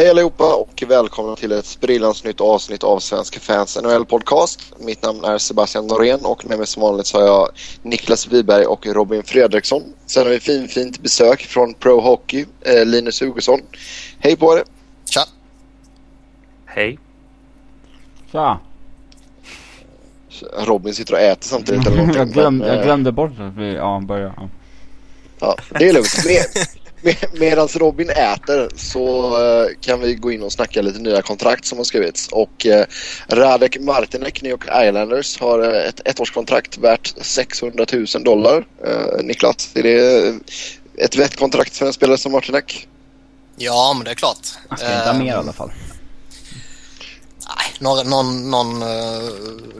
Hej allihopa och välkomna till ett sprillans nytt avsnitt av Svenska fans NHL podcast. Mitt namn är Sebastian Norén och med mig som vanligt så har jag Niklas Wiberg och Robin Fredriksson. Sen har vi fin, fint besök från Pro Hockey, eh, Linus Hugosson. Hej på er! Tja! Hej. Tja! Robin sitter och äter samtidigt eller någonting. jag, glömde, men, jag eh, glömde bort att vi, ja, börja. Ja. Ja, det är lugnt. Med, med, Medan Robin äter så eh, kan vi gå in och snacka lite nya kontrakt som har skrivits. Och eh, Radek Martinek, New York Islanders, har eh, ett ettårskontrakt värt 600 000 dollar. Niklas, är det ett vett kontrakt för en spelare som Martinek? Ja, men det är klart. Han ska inte ha mer i alla fall. Nej, någon, någon, någon eh,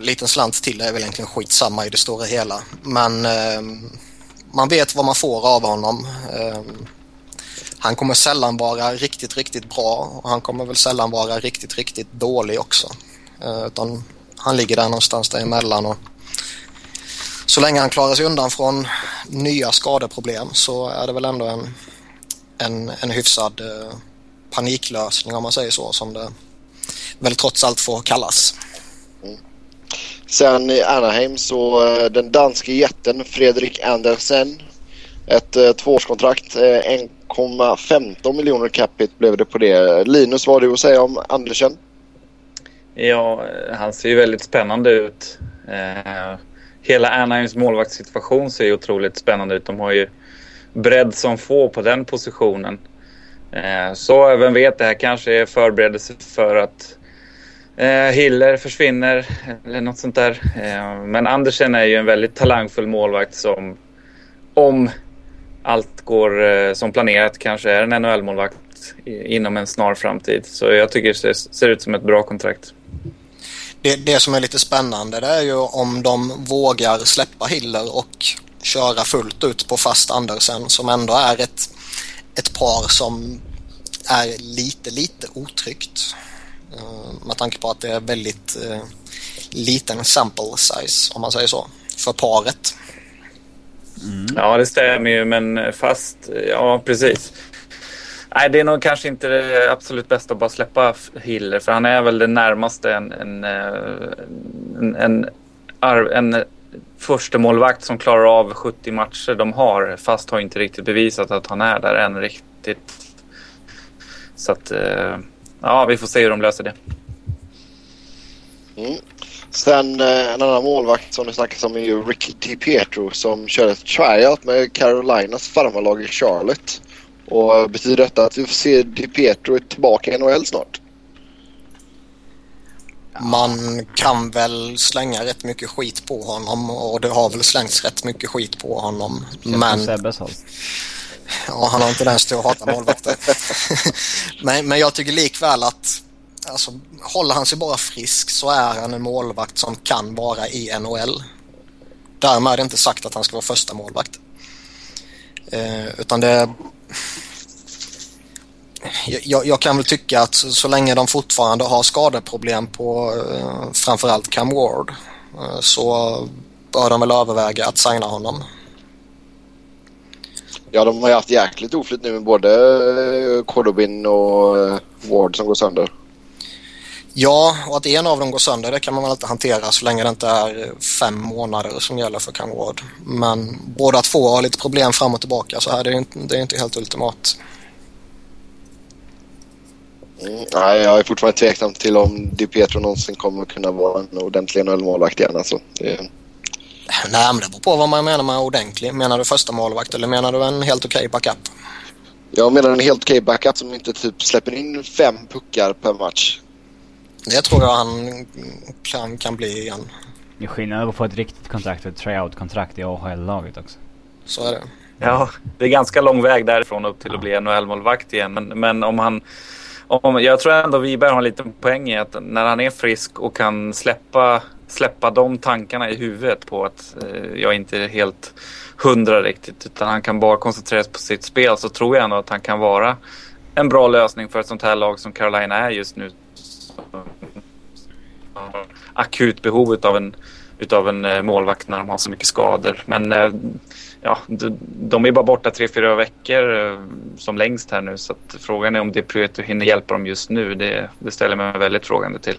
liten slant till är väl egentligen skitsamma i det stora hela. Men eh, man vet vad man får av honom. Eh, han kommer sällan vara riktigt, riktigt bra och han kommer väl sällan vara riktigt, riktigt dålig också. Eh, utan han ligger där någonstans däremellan och så länge han klarar sig undan från nya skadeproblem så är det väl ändå en, en, en hyfsad eh, paniklösning om man säger så som det väl trots allt får kallas. Mm. Sen i Anaheim så eh, den danske jätten Fredrik Andersen. Ett eh, tvåårskontrakt, eh, 2,15 miljoner capita blev det på det. Linus, vad har du att säga om Andersen? Ja, eh, han ser ju väldigt spännande ut. Eh, hela Anaheims målvaktssituation ser ju otroligt spännande ut. De har ju bredd som få på den positionen. Eh, så vem vet, det här kanske är förberedelse för att eh, Hiller försvinner eller något sånt där. Eh, men Andersen är ju en väldigt talangfull målvakt som om allt går eh, som planerat kanske är en NHL-målvakt inom en snar framtid. Så jag tycker det ser, ut som ett bra kontrakt. Det, det som är lite spännande det är ju om de vågar släppa Hiller och köra fullt ut på fast Andersen som ändå är ett, ett par som är lite, lite otryggt. Eh, med tanke på att det är väldigt eh, liten sample size om man säger så för paret. Mm. Ja, det stämmer ju, men fast... Ja, precis. Nej, det är nog kanske inte det absolut bästa att bara släppa Hiller, för han är väl det närmaste en, en, eh, en, en, en första målvakt som klarar av 70 matcher de har, fast har inte riktigt bevisat att han är där än riktigt. Så att, eh, ja, vi får se hur de löser det. Mm. Sen eh, en annan målvakt som det snackas om är ju Ricky DiPietro som kör ett tryout med Carolinas farmarlag i Charlotte. Och eh, betyder detta att vi får se DiPietro tillbaka i NHL snart? Man kan väl slänga rätt mycket skit på honom och det har väl slängts rätt mycket skit på honom. Men... Ja, han har inte den att hata målvakter. men, men jag tycker likväl att alltså, håller han sig bara frisk så är han en målvakt som kan vara i NHL. Därmed är det inte sagt att han ska vara första målvakt. Eh, utan det... Jag, jag kan väl tycka att så, så länge de fortfarande har skadeproblem på eh, framförallt Cam Ward eh, så bör de väl överväga att signa honom. Ja, de har ju haft jäkligt oflyt nu med både eh, Kodobin och eh, Ward som går sönder. Ja, och att en av dem går sönder det kan man väl inte hantera så länge det inte är fem månader som gäller för Cam Ward. Men båda två har lite problem fram och tillbaka så här, det är inte, det är inte helt ultimat. Mm, nej, jag är fortfarande tveksam till om DiPietro någonsin kommer kunna vara en ordentlig NHL-målvakt igen. Alltså. Det, Nej, men det beror på vad man menar med ordentlig. Menar du första målvakt eller menar du en helt okej backup? jag menar en helt okej backup som inte typ släpper in fem puckar per match. Det tror jag han kan, kan bli igen. Det är skillnad att få ett riktigt kontrakt och ett tryout-kontrakt i AHL-laget också. Så är det. Ja, det är ganska lång väg därifrån upp till att bli NHL-målvakt igen. Men, men om han... Om, jag tror ändå Wiberg har en liten poäng i att när han är frisk och kan släppa, släppa de tankarna i huvudet på att eh, jag inte är helt hundra riktigt utan han kan bara koncentrera sig på sitt spel så tror jag ändå att han kan vara en bra lösning för ett sånt här lag som Carolina är just nu. Akut behov av en utav en eh, målvakt när de har så mycket skador. Men eh, ja, de, är bara borta tre, fyra veckor eh, som längst här nu. Så att frågan är om det Prieto hinner hjälpa dem just nu. Det, det ställer mig väldigt frågande till.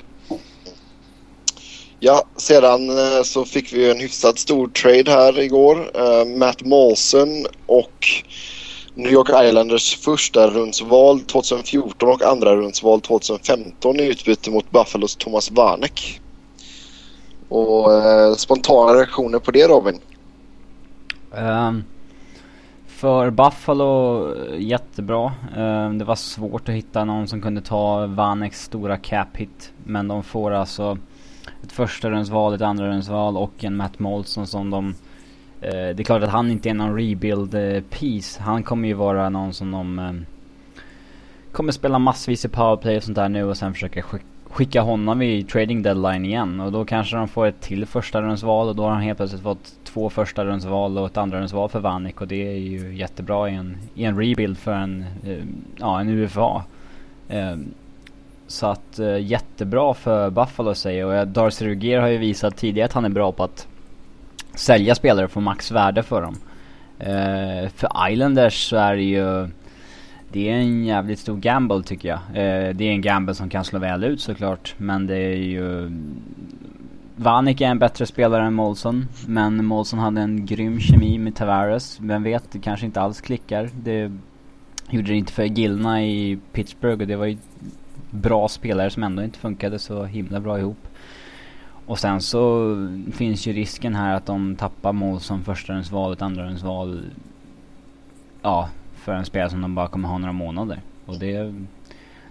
Ja, sedan så fick vi en hyfsat stor trade här igår. Matt Molson och New York Islanders första rundsval 2014 och andra rundsval 2015 i utbyte mot Buffalos Thomas Vanek. Och eh, spontana reaktioner på det Robin? Um, för Buffalo, eh, jättebra. Um, det var svårt att hitta någon som kunde ta Vaneks stora cap hit. Men de får alltså ett första rundsval, ett andra rundsval och en Matt Molson som de... Eh, det är klart att han inte är någon rebuild eh, piece. Han kommer ju vara någon som de... Eh, kommer spela massvis i powerplay och sånt där nu och sen försöka skicka honom i trading deadline igen. Och då kanske de får ett till första rundsval och då har han helt plötsligt fått två första rundsval och ett andra rundsval för Vanik och det är ju jättebra i en, i en rebuild för en, eh, ja en UFA. Eh, så att uh, jättebra för Buffalo säger och Darcy Rugier har ju visat tidigare att han är bra på att sälja spelare och få max värde för dem. Uh, för Islanders så är det ju det är en jävligt stor gamble tycker jag. Uh, det är en gamble som kan slå väl ut såklart. Men det är ju... Vanik är en bättre spelare än Molson. Men Molson hade en grym kemi med Tavares. Vem vet, det kanske inte alls klickar. Det gjorde det inte för Gilna i Pittsburgh och det var ju bra spelare som ändå inte funkade så himla bra ihop. Och sen så finns ju risken här att de tappar mål som förstahundsval, ett andrahandsval. Ja, för en spelare som de bara kommer ha några månader. Och det,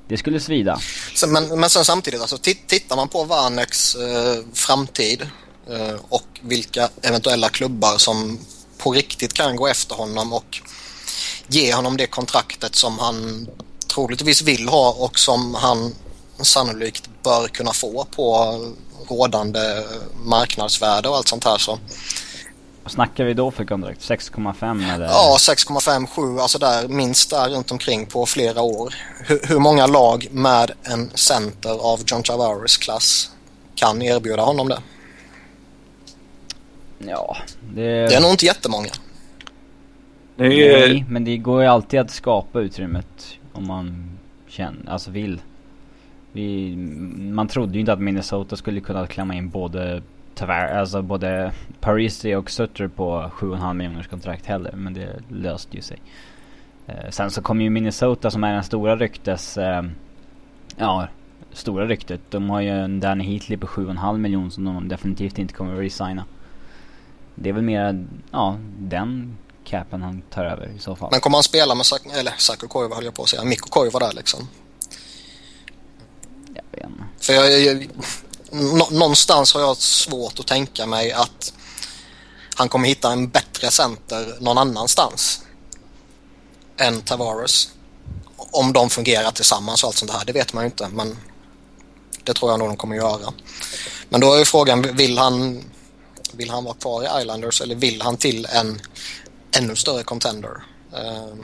det skulle svida. Så, men, men sen samtidigt, alltså, tittar man på Varneks eh, framtid eh, och vilka eventuella klubbar som på riktigt kan gå efter honom och ge honom det kontraktet som han troligtvis vill ha och som han sannolikt bör kunna få på rådande marknadsvärde och allt sånt här så. Vad snackar vi då för kontrakt? 6,5 eller? Ja, 6,5, 7, alltså där minst där runt omkring på flera år. Hur, hur många lag med en center av John Tavares klass kan erbjuda honom det? Ja, det... Det är nog inte jättemånga. Det är... Nej, men det går ju alltid att skapa utrymmet om man känner, alltså vill. Vi, man trodde ju inte att Minnesota skulle kunna klämma in både tyvärr, alltså både Parisi och Sutter på 7,5 miljoners kontrakt heller. Men det löste ju sig. Eh, sen så kommer ju Minnesota som är den stora ryktes... Eh, ja, stora ryktet. De har ju en Danny Heatley på 7,5 miljoner som de definitivt inte kommer att resigna. Det är väl mer, ja, den capen han tar över i så fall. Men kommer han spela med, Sak eller Saku Koivu höll jag på att säga, Mikko Koivu där liksom? För jag, jag, någonstans har jag svårt att tänka mig att han kommer hitta en bättre center någon annanstans än Tavares. Om de fungerar tillsammans och allt sånt här, det vet man ju inte men det tror jag nog de kommer göra. Men då är ju frågan, vill han, vill han vara kvar i Islanders eller vill han till en ännu större contender. Uh,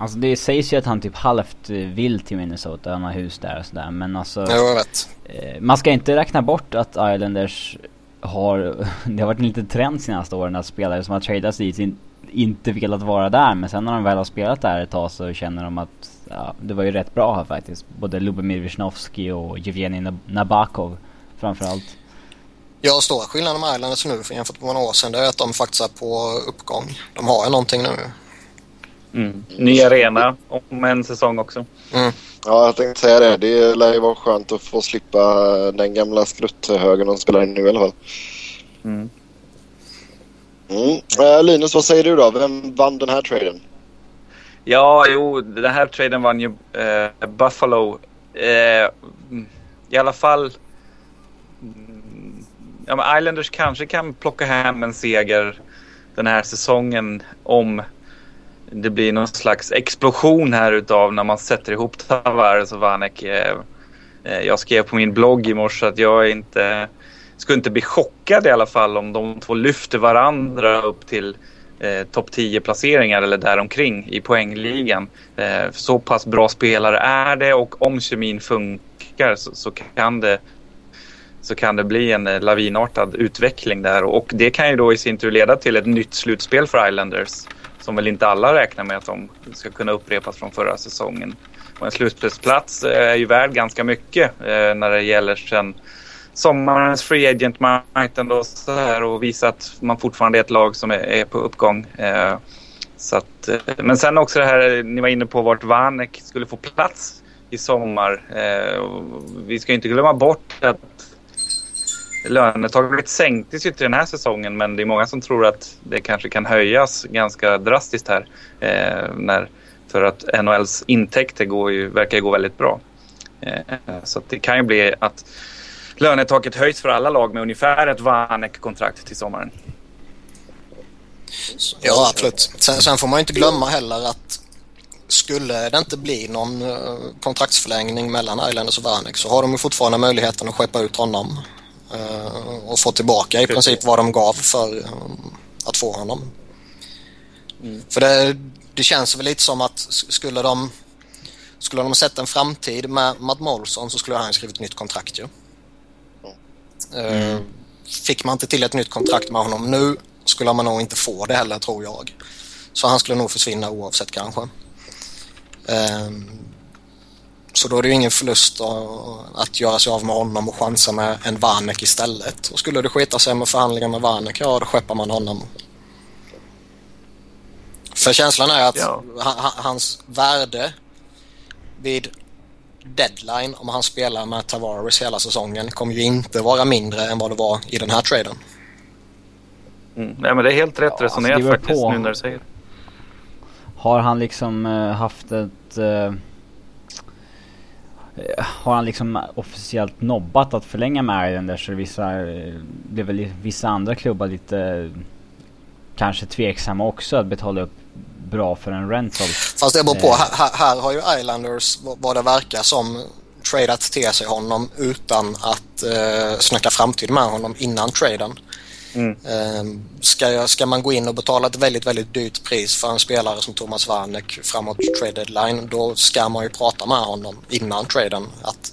Alltså det sägs ju att han typ halvt vill till Minnesota, han har hus där och sådär men alltså... Jo, jag vet. Eh, man ska inte räkna bort att Islanders har, det har varit en liten trend senaste åren att spelare som har tradats dit in, inte velat vara där men sen när de väl har spelat där ett tag så känner de att ja, det var ju rätt bra här faktiskt. Både Lubomir Wisnowski och Jevgenij Nabakov framförallt. Ja, stora skillnaden med Islanders nu jämfört med några år sedan det är att de faktiskt är på uppgång. De har ju någonting nu. Mm. Ny arena om en säsong också. Mm. Ja, jag tänkte säga det. Det lär ju vara skönt att få slippa den gamla skrutthögen de spelar in nu i alla fall. Mm. Mm. Äh, Linus, vad säger du då? Vem vann den här traden? Ja, jo, den här traden vann ju eh, Buffalo. Eh, I alla fall ja, men Islanders kanske kan plocka hem en seger den här säsongen om det blir någon slags explosion här utav när man sätter ihop Tavares och Vanek. Eh, eh, jag skrev på min blogg i morse att jag inte skulle inte bli chockad i alla fall om de två lyfter varandra upp till eh, topp 10 placeringar eller däromkring i poängligan. Eh, så pass bra spelare är det och om kemin funkar så, så kan det så kan det bli en eh, lavinartad utveckling där och det kan ju då i sin tur leda till ett nytt slutspel för Islanders som väl inte alla räknar med att de ska kunna upprepas från förra säsongen. Och en slutspelsplats eh, är ju värd ganska mycket eh, när det gäller sen sommarens free agent marknad och så här och visa att man fortfarande är ett lag som är, är på uppgång. Eh, så att, eh, men sen också det här ni var inne på vart Vanek skulle få plats i sommar. Eh, vi ska inte glömma bort att lönetaket sänktes ju till den här säsongen men det är många som tror att det kanske kan höjas ganska drastiskt här. Eh, när, för att NHLs intäkter går ju, verkar gå väldigt bra. Eh, så det kan ju bli att lönetaket höjs för alla lag med ungefär ett Vanek-kontrakt till sommaren. Ja, absolut. Sen, sen, får man inte glömma heller att skulle det inte bli någon eh, kontraktsförlängning mellan Islanders och Vanek så har de ju fortfarande möjligheten att skeppa ut honom och få tillbaka i princip vad de gav för uh, att få honom. Mm. För det, det känns väl lite som att skulle de skulle de sett en framtid med Matt Molson så skulle han skrivit nytt kontrakt ju. Mm. Fick man inte till ett nytt kontrakt med honom nu skulle man nog inte få det heller tror jag. Så han skulle nog försvinna oavsett kanske. Så då är det ju ingen förlust att göra sig av med honom och chansa med en Vanek istället. Och skulle det skita sig med förhandlingar med Vanek, ja då skeppar man honom. För känslan är att ja. hans värde vid deadline om han spelar med Tavares hela säsongen kommer ju inte vara mindre än vad det var i den här traden. Mm. Nej men det är helt rätt ja, resonerat alltså faktiskt på. nu när du säger Har han liksom uh, haft ett... Uh, har han liksom officiellt nobbat att förlänga med Islanders så vissa, det är väl vissa andra klubbar lite kanske tveksamma också att betala upp bra för en rental. Fast det beror på. Eh. Här, här har ju Islanders vad det verkar som tradat till sig honom utan att eh, snacka framtid med honom innan traden. Mm. Eh, ska, jag, ska man gå in och betala ett väldigt, väldigt dyrt pris för en spelare som Thomas Warneck framåt trade deadline då ska man ju prata med honom innan traden. Att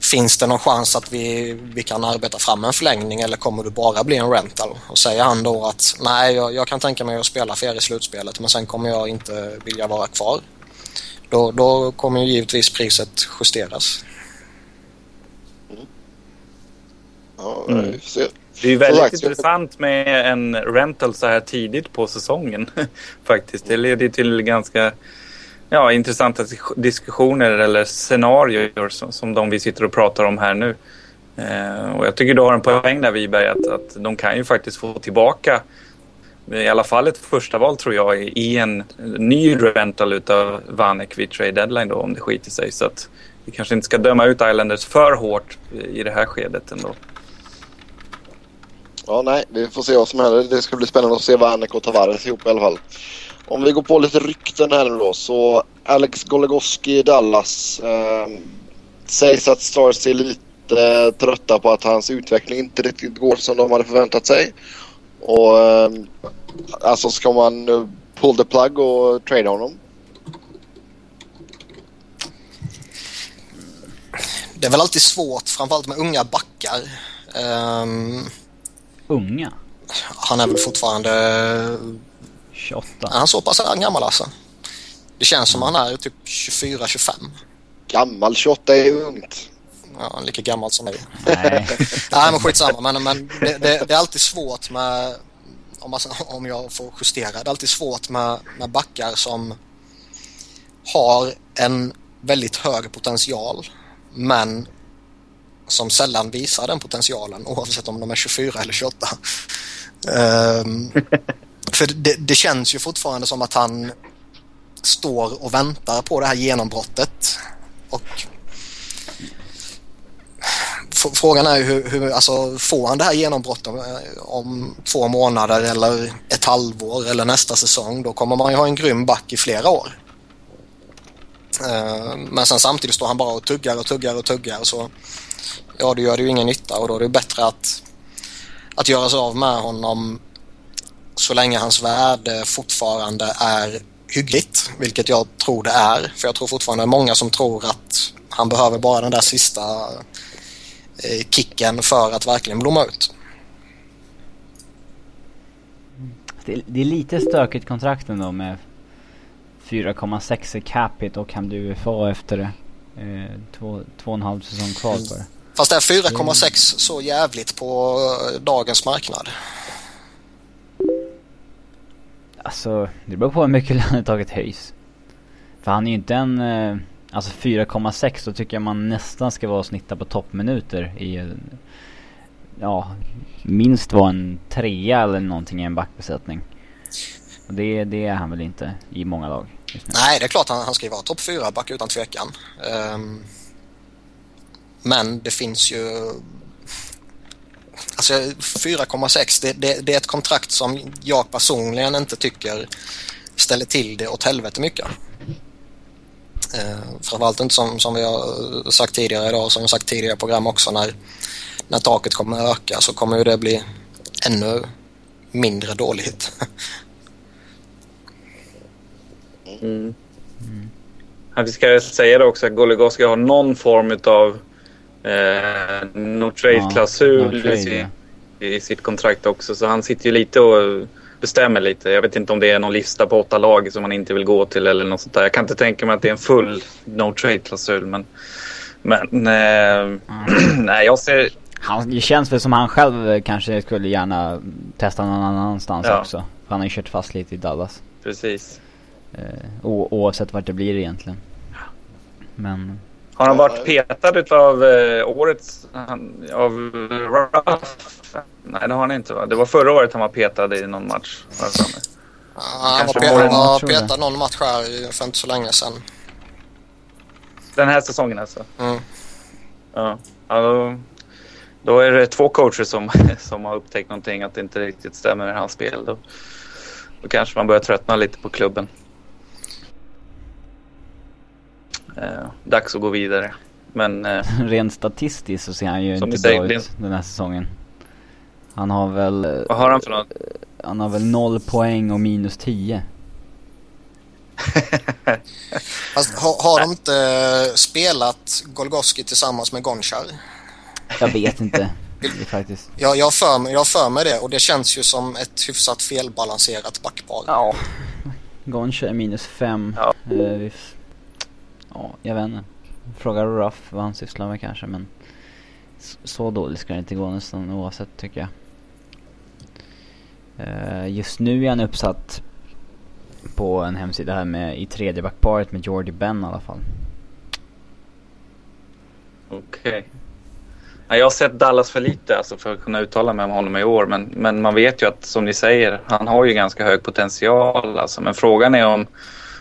Finns det någon chans att vi, vi kan arbeta fram en förlängning eller kommer det bara bli en rental? Och säger han då att nej, jag, jag kan tänka mig att spela för er i slutspelet men sen kommer jag inte vilja vara kvar. Då, då kommer ju givetvis priset justeras. Mm. Ja, mm. Det är väldigt intressant med en rental så här tidigt på säsongen faktiskt. Det leder till ganska ja, intressanta diskussioner eller scenarier som, som de vi sitter och pratar om här nu. Eh, och jag tycker du har en poäng där Wiberg att, att de kan ju faktiskt få tillbaka i alla fall ett första val tror jag i en ny rental utav Vanek vid trade deadline då om det skiter sig. Så att vi kanske inte ska döma ut Islanders för hårt i det här skedet ändå. Ja, nej, vi får se vad som händer. Det ska bli spännande att se vad Annika och Tavares ihop i alla fall. Om vi går på lite rykten här nu då så Alex Goligoski i Dallas eh, sägs att Stars är lite eh, trötta på att hans utveckling inte riktigt går som de hade förväntat sig. Och eh, alltså ska man pull the plug och trade honom? Det är väl alltid svårt framförallt med unga backar. Um, unga? Han är väl fortfarande 28. Är han så pass gammal alltså? Det känns som han är typ 24-25. Gammal 28 är ungt. Ja, lika gammal som mig. Nej. Nej men skitsamma. Men, men det, det, det är alltid svårt med, om, man, om jag får justera, det är alltid svårt med, med backar som har en väldigt hög potential men som sällan visar den potentialen oavsett om de är 24 eller 28. Um, För det, det, känns ju fortfarande som att han står och väntar på det här genombrottet. Och Frågan är hur, hur alltså, får han det här genombrottet om två månader eller ett halvår eller nästa säsong då kommer man ju ha en grym back i flera år. Eh, men sen samtidigt står han bara och tuggar och tuggar och tuggar så ja, då gör det ju ingen nytta och då är det bättre att, att göra sig av med honom så länge hans värde fortfarande är hyggligt, vilket jag tror det är. För jag tror fortfarande många som tror att han behöver bara den där sista eh, kicken för att verkligen blomma ut. Det, det är lite stökigt kontrakt ändå med 4,6 i capita och kan du UFA efter det. Eh, två, två och en halv säsong kvar bara. Fast är 4,6 så jävligt på eh, dagens marknad? Alltså, det beror på hur mycket lönetaget höjs. För han är ju inte en... Eh, alltså 4,6 då tycker jag man nästan ska vara och snitta på toppminuter i... eh, Ja, minst vara en trea eller någonting i en backbesättning. Och det, det är han väl inte i många lag. Nej, det är klart han, han ska ju vara topp 4 back utan tvekan. Ehm, men det finns ju... Alltså 4,6 det, det, det är ett kontrakt som jag personligen inte tycker ställer till det åt helvete mycket. Eh, framförallt inte som, som vi har eh, sagt tidigare idag, som vi sagt tidigare program också, när, när taket kommer öka så kommer ju det bli ännu mindre dåligt. Mm. mm. Ja, vi ska säga det också att Goligoski har någon form av eh, no trade-klausul Ja, no trade, i, i sitt kontrakt också. Så han sitter ju lite och bestämmer lite. Jag vet inte om det är någon lista på åtta lag som han inte vill gå till eller något sånt där. Jag kan inte tänka mig att det är en full no trade-klausul. Men, men eh, nej, jag ser... Han, det känns väl som han själv kanske skulle gärna testa någon annanstans Ja. också. För han har ju kört fast lite i Dallas. Precis. Eh, o, oavsett vart det blir egentligen. Men Har han varit petad utav eh, årets... Han, av Ruff? Nej, det har han inte va? Det var förra året han var petad i någon match. mig. han var, Kanske pe- får han en- var petad någon match här för inte så länge sedan. Den här säsongen alltså? Mm. Ja. ja då, då är det två coacher som, som har upptäckt någonting att det inte riktigt stämmer i hans spel. Då, då kanske man börjar tröttna lite på klubben. Eh, dags att gå vidare. Men eh, rent statistiskt så ser han ju inte säger, bra det- ut den här säsongen. Han har väl... eh, vad har han för något? Han har väl noll poäng och minus 10. Fast har, har de inte eh, spelat Golgoski tillsammans med Gonchar? Jag vet inte. Faktiskt. Jag, jag, för mig, jag har för mig det och det känns ju som ett hyfsat felbalanserat backpar. Ja. Goncha är minus 5. Ja. Eh, ja, jag vet inte. Fråga Ruff vad han sysslar med kanske men så dåligt ska det inte gå nästan oavsett tycker jag. Uh, just nu är han uppsatt på en hemsida här med i tredje backparet med Jordy Ben i alla fall. Okej. Ja, jag har sett Dallas för lite alltså, för att kunna uttala mig om honom i år. Men, men man vet ju att, som ni säger, han har ju ganska hög potential. Alltså. Men frågan är om,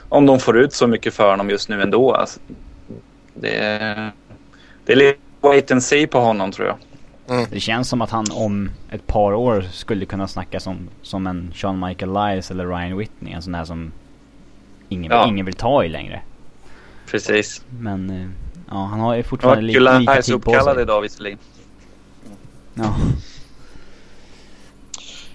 om de får ut så mycket för honom just nu ändå. Alltså. Det, är, det är lite wait and see på honom tror jag. Det känns som att han om ett par år skulle kunna snacka som, som en Sean Michael Lyles eller Ryan Whitney. En sån där som ingen, Ja. ingen vill ta i längre. Precis. Men eh, ja, han har ju fortfarande var li, lika tid på uppkallad sig. idag visserligen. Ja.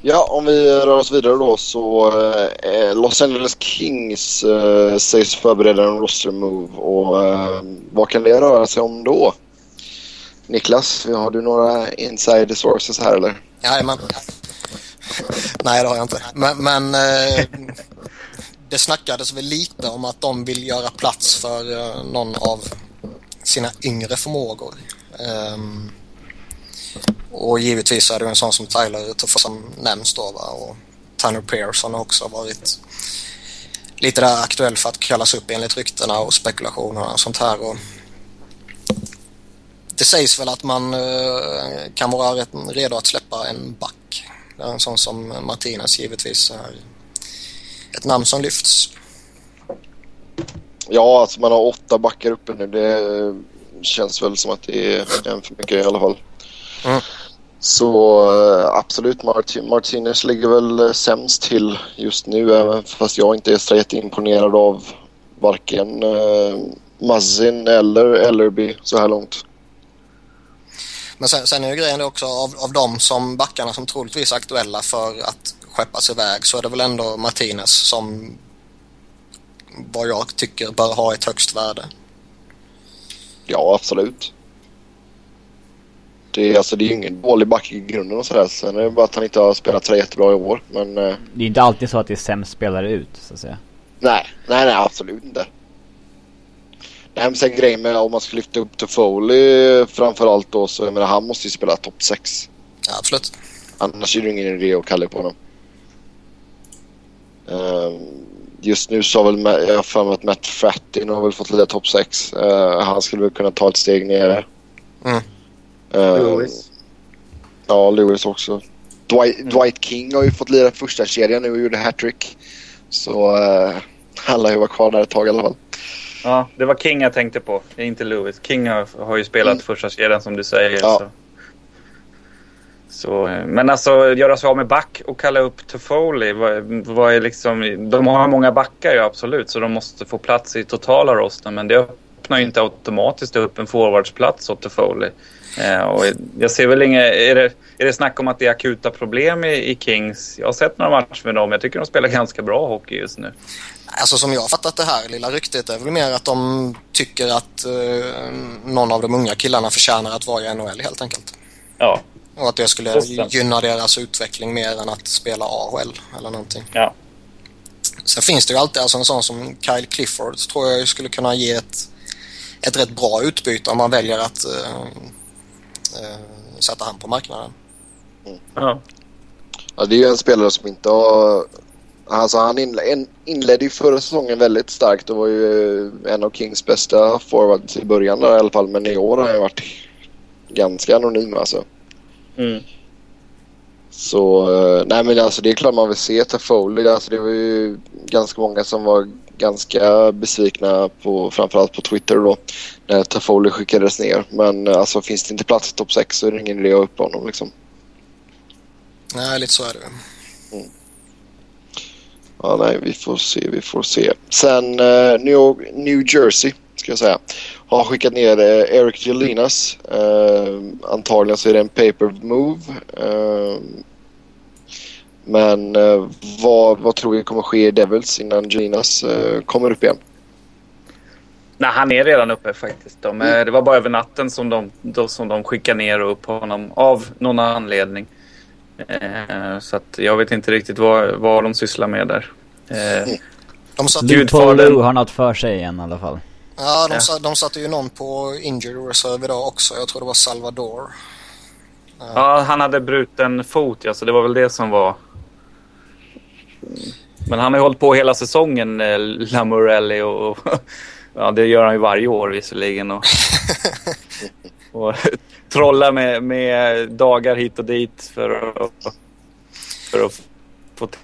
Ja, om vi rör oss vidare då så eh, eh, Los Angeles Kings eh, sägs förbereda en roster move och eh, vad kan det röra sig om då? Niklas, har du några inside sources här eller? Jajamän. Nej, det har jag inte. Men, men eh, det snackades väl lite om att de vill göra plats för eh, någon av sina yngre förmågor. Ehm, och givetvis är det en sån som Tyler Tuffa som nämns då. Va? Och Tanner Pearson har också varit lite där aktuell för att kallas upp enligt ryktena och spekulationerna och sånt här. Och det sägs väl att man eh, kan vara rätt redo att släppa en back. Det är en sån som Martinez givetvis är ett namn som lyfts. Ja, alltså man har åtta backar uppe nu. Det känns väl som att det är en för mycket i alla fall. Mm. Så eh, absolut, Martin, Martinez ligger väl eh, sämst till just nu. Även fast jag inte är så jätteimponerad av varken eh, Mazin eller Ellerby så här långt. Men sen, sen är ju grejen också av, av de som backarna som troligtvis är aktuella för att skeppas iväg så är det väl ändå Martinez som vad jag tycker bör ha ett högst värde. Ja, absolut. Det är, alltså, det är ju ingen dålig back i grunden och sådär. Sen är det bara att han inte har spelat så jättebra i år. Men eh, Det är inte alltid så att det är sämst spelare ut, så att säga. nej, nej, nej absolut inte. Nej men sen grejen med om man ska lyfta upp Toffoli framförallt då så jag menar han måste ju spela topp 6. Ja, absolut. Annars är det ingen idé att kalla på honom. Ehm, just nu så har väl jag har för mig att Matt Frattin har väl fått lite topp 6. han skulle väl kunna ta ett steg ner. Mm. Ehm, Lewis. Ja, Lewis också. Dwight, Dwight King har ju fått lira första kedjan nu och gjorde hattrick. Så uh, han lär ju vara kvar där ett tag i alla fall. Ja, det var King jag tänkte på. Det är inte Lewis. King har, har ju spelat Mm. första kedjan som du säger. Ja. Så. Så, eh, men alltså göra sig av med back och kalla upp Toffoli. Vad, vad är liksom, de har många backar ju absolut så de måste få plats i totala rosten. Men det öppnar ju inte automatiskt upp en forwardsplats åt Toffoli. Eh, och jag ser väl inga, är det, är det snack om att det är akuta problem i, i Kings? Jag har sett några matcher med dem. Jag tycker de spelar ganska bra hockey just nu. Alltså som jag har fattat det här lilla ryktet är väl mer att de tycker att eh, någon av de unga killarna förtjänar att vara i NHL helt enkelt. Ja, Och att det skulle gynna deras utveckling mer än att spela AHL eller någonting. ja. Sen finns det ju alltid alltså en sån som Kyle Clifford tror jag skulle kunna ge ett, ett rätt bra utbyte om man väljer att eh, sätta han på marknaden. ja. Ja, det är ju en spelare som inte har... Alltså han inledde ju förra säsongen väldigt starkt och var ju en av Kings bästa forwards i början där i alla fall. Men i år har han ju varit ganska anonym alltså. Mm. Så eh, nej men alltså det är klart man vill se Toffoli. Alltså det var ju ganska många som var ganska besvikna på framförallt på Twitter då när Toffoli skickades ner. Men eh, alltså finns det inte plats i topp 6 så är det ingen idé att ha upp honom liksom. Nej, lite så är det ju. Ja nej vi får se, vi får se. Sen eh, New, New Jersey ska jag säga har skickat ner eh, Eric Gelinas. Eh, antagligen så är det en paper move. Eh, men eh, vad, vad tror vi kommer ske i Devils innan Gelinas eh, kommer upp igen? Nej, han är redan uppe faktiskt. De, eh, Det var bara över natten som de, då, som de skickade ner och upp honom av någon anledning. Eh, så att jag vet inte riktigt vad, vad de sysslar med där. Eh, De satte, Gud, Luke fadern. Paul har något för sig igen i alla fall. ja, de, Ja. sa- de satte ju någon på injury reserve idag också. Jag tror det var Salvador. ja, han hade bruten fot, ja, så det var väl det som var... Men han har ju hållit på hela säsongen, eh, Lamorelli, och, och ja, det gör han ju varje år visserligen. Och, och trollar med, med dagar hit och dit för att, för att få till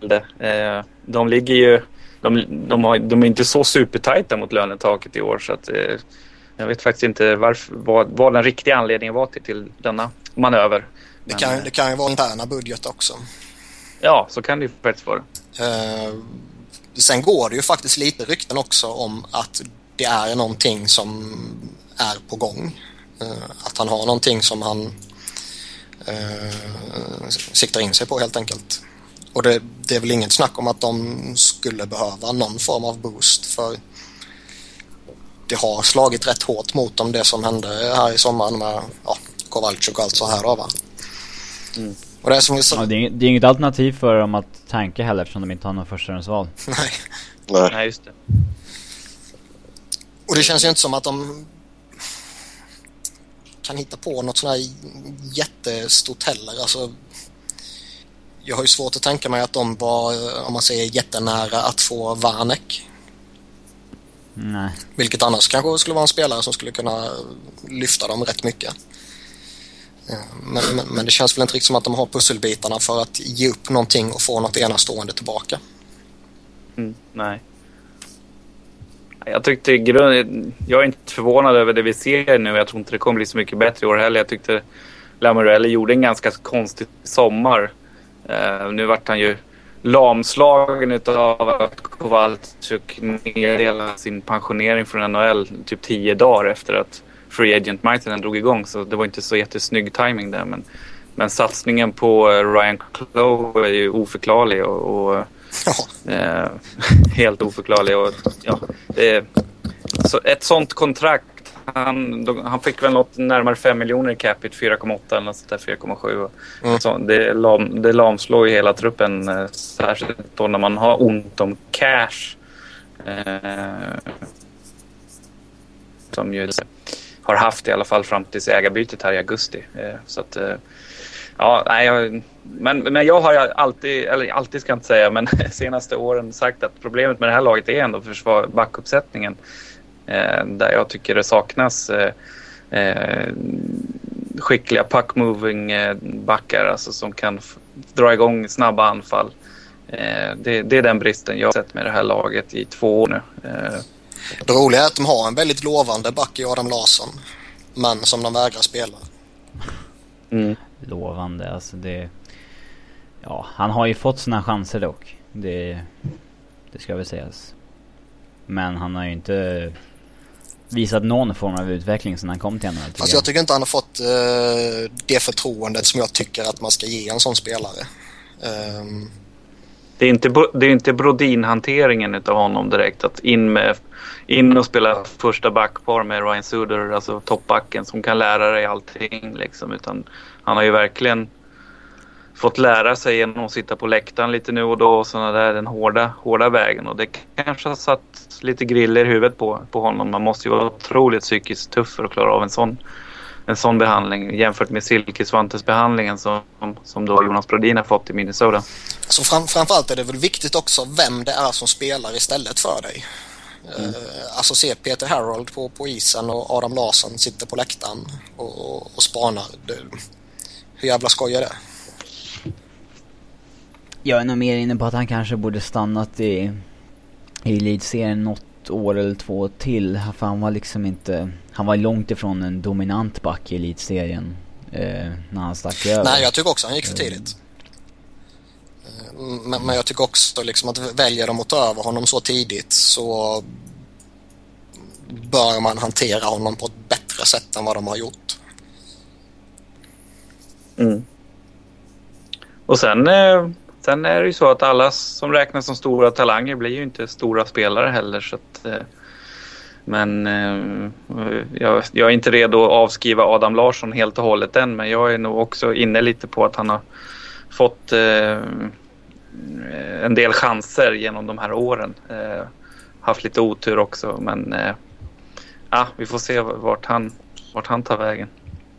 det. Eh, de ligger ju... De, de, har, de är inte så supertajta mot lönetaket i år så att eh, jag vet faktiskt inte varför, vad, vad den riktiga anledningen var till, till denna manöver. Det kan, det kan ju vara interna budget också. Ja, så kan det ju faktiskt vara. Eh, sen går det ju faktiskt lite rykten också om att det är någonting som är på gång. Eh, att han har någonting som han eh, siktar in sig på helt enkelt. Och det, det är väl inget snack om att de skulle behöva någon form av boost för det har slagit rätt hårt mot dem det som hände här i sommaren med ja, Kowalczyk och allt så här då va. Mm. Och det är som vi sa... Ja, det, är, inget- det är inget alternativ för dem att tanka heller eftersom de inte har någon förstahandsval. Nej. Nej. Nej, just det. Och det känns ju inte som att de kan hitta på något sånt här jättestort heller. Alltså, jag har ju svårt att tänka mig att de var, om man säger jättenära att få Vanek. Nej. Vilket annars kanske skulle vara en spelare som skulle kunna lyfta dem rätt mycket. Eh, men, men, men det känns väl inte riktigt som att de har pusselbitarna för att ge upp någonting och få något enastående tillbaka. Mm, nej. Jag tyckte grund... Jag är inte förvånad över det vi ser nu. Jag tror inte det kommer bli så mycket bättre i år heller. Jag tyckte Lamorelli gjorde en ganska konstig sommar. Uh, nu vart han ju lamslagen utav att Kowalczyk meddelade sin pensionering från NHL typ tio dagar efter att Free Agent-marknaden drog igång. Så det var inte så jättesnygg timing där. Men, men satsningen på eh, Ryan Clough är ju oförklarlig och, och Ja, Eh, helt oförklarlig. Och, ja, det så ett sånt kontrakt han, han fick väl något närmare 5 miljoner i capita, 4,8 eller något sånt där, 4,7. Mm. Så det, lam, det lamslår ju hela truppen, eh, särskilt då när man har ont om cash. Eh, som ju har haft i alla fall fram tills ägarbytet här i augusti. Eh, så att, eh, ja, nej, jag, men, men jag har alltid, eller alltid ska jag inte säga, men senaste åren sagt att problemet med det här laget är ändå försvar, backuppsättningen. Eh, där jag tycker det saknas eh, skickliga puckmoving backar alltså, som kan dra igång snabba anfall. Eh, det, det är den bristen jag har sett med det här laget i två år nu. Det roliga är att de har en väldigt lovande back i Adam Larsson. Men som de vägrar spela. mm. Lovande, alltså det... Ja, han har ju fått sina chanser dock. Det... Det ska väl sägas. Men han har ju inte visat någon form av utveckling sedan han kom till NHL tycker Fast jag tycker inte han har fått eh, det förtroendet som jag tycker att man ska ge en sån spelare. Ehm, det är inte, det är inte Brodin-hanteringen av honom direkt. Att in, med, in och spela första backpar med Ryan Suder, alltså toppbacken som kan lära dig allting. Liksom. Utan han har ju verkligen fått lära sig genom att sitta på läktaren lite nu och då och sådana där, den hårda, hårda vägen. Och det kanske har satt lite griller i huvudet på, på honom. Man måste ju vara otroligt psykiskt tuff för att klara av en sån, en sån behandling jämfört med Silkesvantes behandlingen som, som då Jonas Brodin har fått i Minnesota. så fram, framförallt är det väl viktigt också vem det är som spelar istället för dig. Eh, alltså se Peter Harold på, på isen och Adam Larsson sitter på läktaren och, och, och spanar. Det, hur jävla skoj är det? Jag är nog mer inne på att han kanske borde stannat i, i elitserien något år eller två till. För han var liksom inte... Han var långt ifrån en dominant back i elitserien. Eh, när han stack över. Nej, jag tycker också han gick för tidigt. Eh, Men, men jag tycker också liksom att väljer de att ta över honom så tidigt så bör man hantera honom på ett bättre sätt än vad de har gjort. Mm. Och sen, eh, sen är det ju så att alla som räknas som stora talanger blir ju inte stora spelare heller. Så att, eh, men eh, jag, jag är inte redo att avskriva Adam Larsson helt och hållet än. Men jag är nog också inne lite på att han har fått eh, en del chanser genom de här åren. Eh, haft lite otur också men eh, ja, vi får se vart han, vart han tar vägen.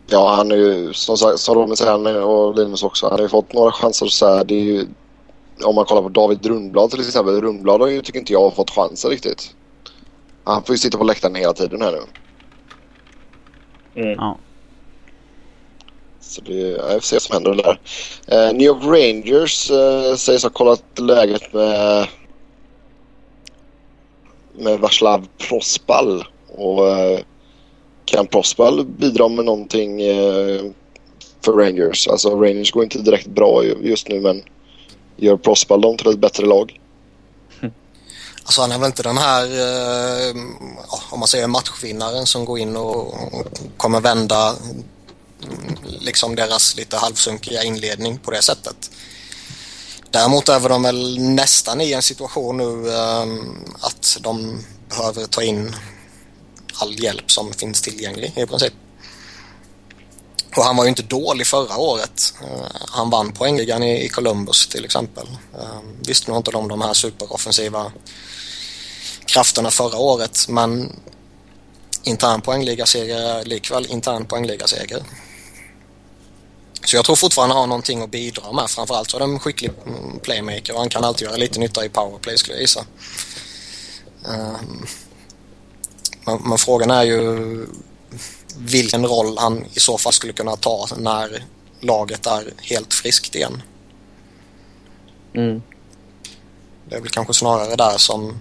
Ja, han är ju som, sagt, som Robin säger och Linus också. Han har ju fått några chanser så här. Det är ju, om man kollar på David Rundblad till exempel. Rundblad har ju, tycker inte jag, fått chanser riktigt. Han får ju sitta på läktaren hela tiden här nu. Mm. Ja. Så det är, vad som händer där. Eh, New York Rangers eh, sägs ha kollat läget med med Vaslav Prospal. Och eh, kan Prospal bidra med någonting eh, för Rangers? Alltså Rangers går inte direkt bra ju- just nu men gör Prospal dem till ett bättre lag? Alltså han är väl inte den här, eh, om man säger matchvinnaren som går in och, kommer vända mm, liksom deras lite halvsunkiga inledning på det sättet. Däremot är de väl nästan i en situation nu eh, att de behöver ta in all hjälp som finns tillgänglig i princip. Och han var ju inte dålig förra året. Eh, Han vann poängligan i i Columbus till exempel. Eh, Visst nu har inte de de här superoffensiva krafterna förra året men intern poängligaseger är likväl intern poängligaseger. Så jag tror fortfarande han har någonting att bidra med. Framförallt så är han en skicklig playmaker och han kan alltid göra lite nytta i powerplay skulle jag gissa. Ehm, Men, men frågan är ju vilken roll han i så fall skulle kunna ta när laget är helt friskt igen. Mm. Det är väl kanske snarare där som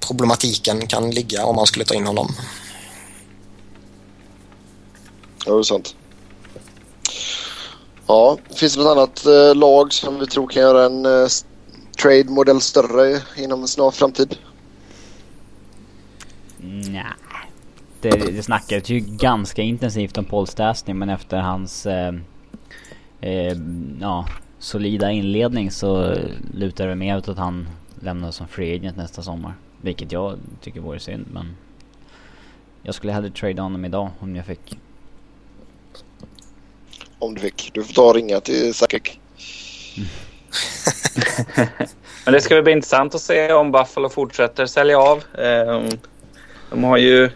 problematiken kan ligga om man skulle ta in honom. Ja, det är sant. Ja, finns det något annat eh, lag som vi tror kan göra en eh, trade-modell större inom en snar framtid? Nej. Det, det snackades ju ganska intensivt om Paul Stastny men efter hans eh, eh, ja, solida inledning så lutar det mer åt att han lämnar som free agent nästa sommar. Vilket jag tycker vore synd men... jag skulle hellre trade honom idag om jag fick. Om du fick. Du får ta och ringa till Sakek. Men det ska väl bli intressant att se om Buffalo fortsätter sälja av. Ehm, de har ju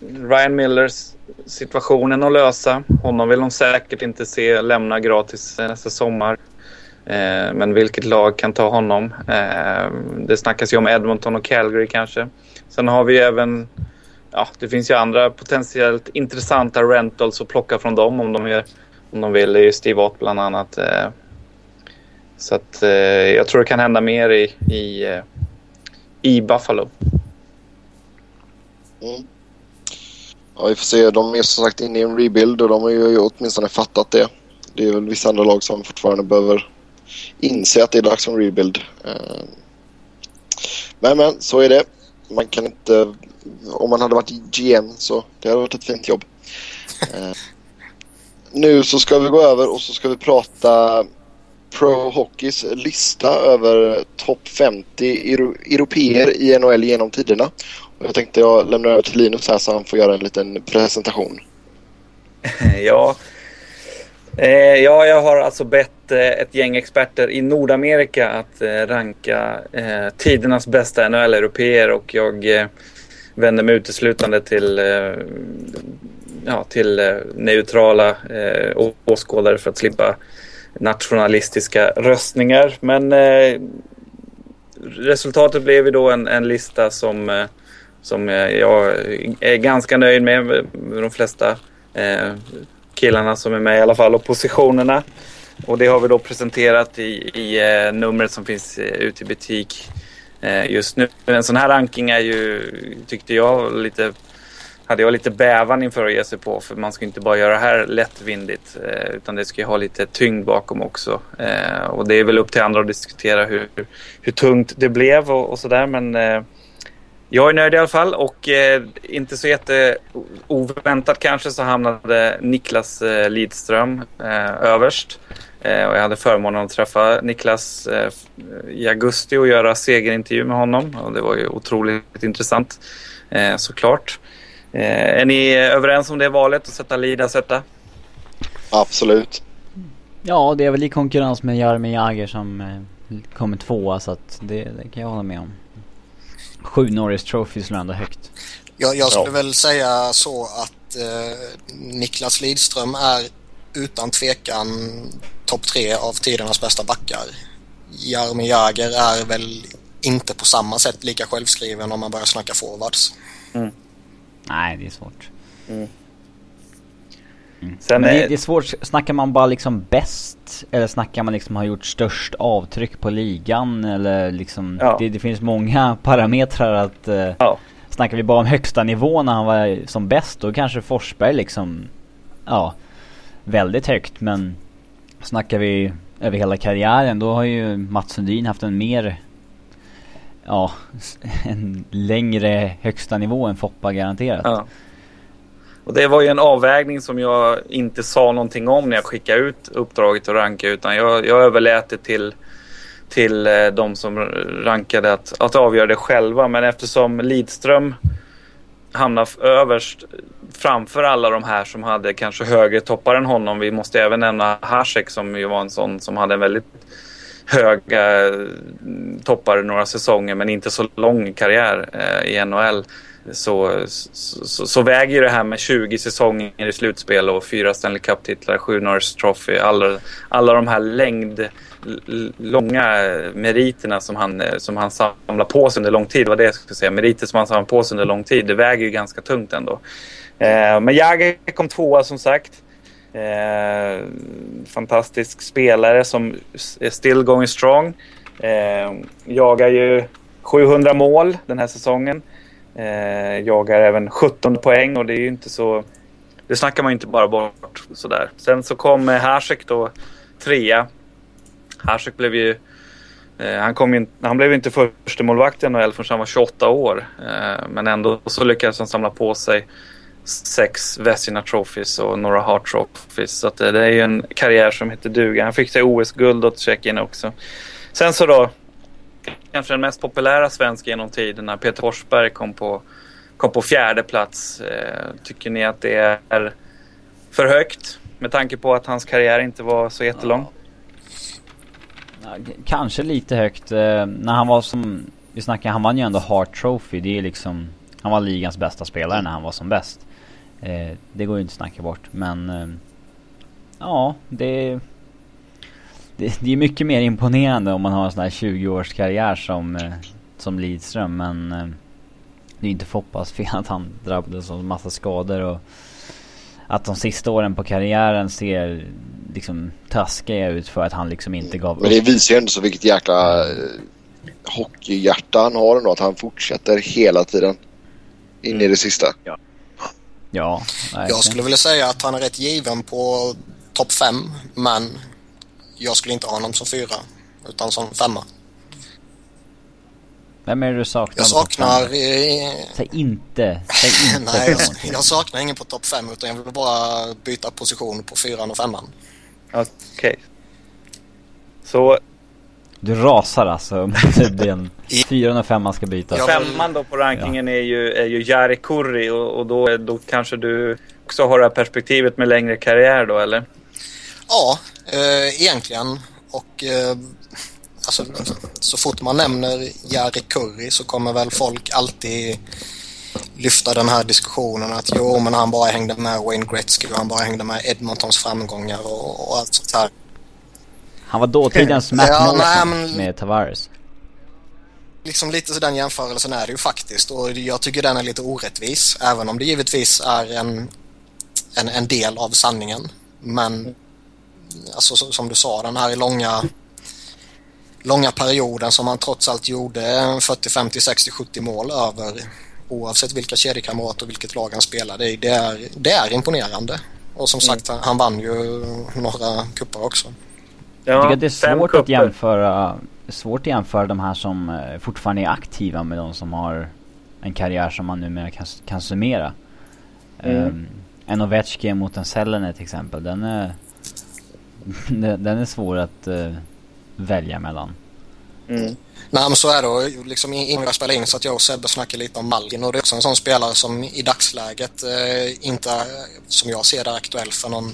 Ryan Millers situationen att lösa. Honom vill de säkert inte se lämna gratis nästa sommar. Eh, men vilket lag kan ta honom? Eh, det snackas ju om Edmonton och Calgary kanske. Sen har vi även ja, det finns ju andra potentiellt intressanta rentals att plocka från dem om de, gör, om de vill. Det är ju Steve Ott bland annat. Eh, så att jag tror det kan hända mer i, i, i Buffalo. Mm. Ja, vi får se. De är som sagt inne i en rebuild och de har ju åtminstone fattat det. Det är väl vissa andra lag som fortfarande behöver inse att det är dags för en rebuild. Eh, men men, så är det. Man kan inte om man hade varit GM så det hade varit ett fint jobb. Eh, nu så ska vi gå över och så ska vi prata Pro Hockeys lista över topp 50 euro europeer i NHL genom tiderna. Och jag tänkte jag lämnar över till Linus här så han får göra en liten presentation. ja. Eh, ja, jag har alltså bett eh, ett gäng experter i Nordamerika att eh, ranka eh, tidernas bästa NHL-européer och jag eh, vänder mig uteslutande till, eh, ja, till eh, neutrala eh, åskådare för att slippa nationalistiska röstningar. Men eh, resultatet blev ju då en, en lista som, eh, som eh, jag är ganska nöjd med. med de flesta killarna som är med i alla fall och positionerna. Och det har vi då presenterat i, i eh, numret som finns eh, ute i butik Eh, just nu. En sån här ranking är ju, tyckte jag, lite hade jag lite bävan inför att ge sig på för man ska inte bara göra det här lättvindigt eh, utan det ska ju ha lite tyngd bakom också. Eh, och det är väl upp till andra att diskutera hur, hur tungt det blev och, och sådär men eh, jag är nöjd i alla fall och inte så jätte oväntat kanske så hamnade Niklas Lidström överst. Eh, och jag hade förmånen att träffa Niklas eh, i augusti och göra segerintervju med honom. Och det var ju otroligt intressant eh, såklart. Är ni överens om det valet att sätta Lida sätta? Absolut. Ja, det är väl i konkurrens med Jaromir Jagr som kommer tvåa så att det, det, kan jag hålla med om. Sju Norris Trophies ändå högt. Jag, jag skulle ja. väl säga så att eh, Niklas Lidström är utan tvekan topp tre av tidernas bästa backar. Jaromir Jagr är väl inte på samma sätt lika självskriven om man börjar snacka forwards. Mm. Nej, det är svårt. Mm. Mm. Sen är... Det, det, är svårt, snackar man bara liksom bäst? Eller snackar man liksom har gjort störst avtryck på ligan? Eller liksom, ja. det, det, finns många parametrar att... Uh, ja. Snackar vi bara om högsta nivå när han var som bäst, då kanske Forsberg liksom... Ja, väldigt högt men Snackar vi över hela karriären då har ju Mats Sundin haft en mer Ja, en längre högsta nivå än Foppa garanterat. Ja. Och det var ju en avvägning som jag inte sa någonting om när jag skickade ut uppdraget att ranka utan jag, jag överlät det till, till eh, de som rankade att, att avgöra det själva. Men eftersom Lidström hamnar överst framför alla de här som hade kanske högre toppar än honom. Vi måste även nämna Hasek som ju var en sån som hade en väldigt höga eh, toppar några säsonger men inte så lång karriär eh, i NHL. Så, så, så, väger ju det här med 20 säsonger i slutspel och fyra Stanley Cup-titlar, sju Norris Trophy, alla, alla de här längd långa meriterna som han, som han samlar på sig under lång tid. Vad det jag skulle säga. Meriter som han samlar på sig under lång tid. Det väger ju ganska tungt ändå. Eh, men Jagr kom tvåa som sagt. Eh, fantastisk spelare som är still going strong. Eh, jagar ju 700 mål den här säsongen. Eh, jagar även 17 poäng och det är ju inte så... Det snackar man ju inte bara bort sådär. Sen så kom eh, Hasek då trea Hasek blev ju... Eh, han, kom in, han blev inte första målvakt i NHL förrän han var 28 år. Eh, men ändå så lyckades han samla på sig sex Vesina Trophies och några Hart Trophies. Så att, eh, det är ju en karriär som heter duga. Han fick sig OS-guld åt Tjeckien också. Sen så då, kanske den mest populära svenska genom tiderna, Peter Forsberg kom på kom på fjärde plats. Eh, tycker ni att det är för högt med tanke på att hans karriär inte var så jättelång? Ja, kanske lite högt. Eh, när han var som... Vi snackar, han vann ju ändå Hart Trophy. Det är liksom... Han var ligans bästa spelare när han var som bäst. Eh, det går ju inte att snacka bort men... Eh, ja, det... Det, det är mycket mer imponerande om man har en sån här 20 års karriär som, eh, som Lidström men... Eh, det är inte Foppas fel att han drabbades av massa skador och... Att de sista åren på karriären ser liksom taskiga ut för att han liksom inte gav Men det visar ju ändå så vilket jäkla eh, hockeyhjärta han har ändå. Att han fortsätter hela tiden. In i det sista. Ja, verkligen. Jag skulle vilja säga att han är rätt given på topp fem, men jag skulle inte ha honom som fyra, utan som femma. Vem är det du saknar? Jag saknar... Eh, Säg inte, säg inte nej, jag, saknar ingen på topp fem, utan jag vill bara byta position på fyran och femman. Okej. Så Du rasar alltså mot den fyran och femman ska bytas. Ja. femman då på rankingen är ju, är ju Jari Kurri och, och då, då kanske du också har det här perspektivet med längre karriär då eller? Ja, eh, egentligen. Och eh, alltså, så fort man nämner Jari Kurri så kommer väl folk alltid lyfta den här diskussionen att jo, men han bara hängde med Wayne Gretzky och han bara hängde med Edmontons framgångar och, och allt sånt här. Han var dåtidens Matt Ja, nej, men- med Tavares. Liksom lite så den jämförelsen är det ju faktiskt och jag tycker den är lite orättvis även om det givetvis är en, en, en del av sanningen. Men alltså så- som du sa, den här långa långa perioden som han trots allt gjorde 40, 50, 60, 70 mål över oavsett vilka kedjekamrater och vilket lag han spelade i. Det är, det är imponerande. Och som sagt, han- han vann ju några kuppar också. Jag tycker att det är svårt att jämföra Svårt att jämföra de här som eh, fortfarande är aktiva med de som har en karriär som man numera kan, kan summera. Mm. Ehm, en Ovechkin mot en Selene till exempel, den är den är svår att eh, välja mellan. Mm. Nej men så är det och liksom innan jag spelade in så att jag och Sebbe snackade lite om Malgin och det är också en sån spelare som i dagsläget eh, inte som jag ser det aktuell för någon,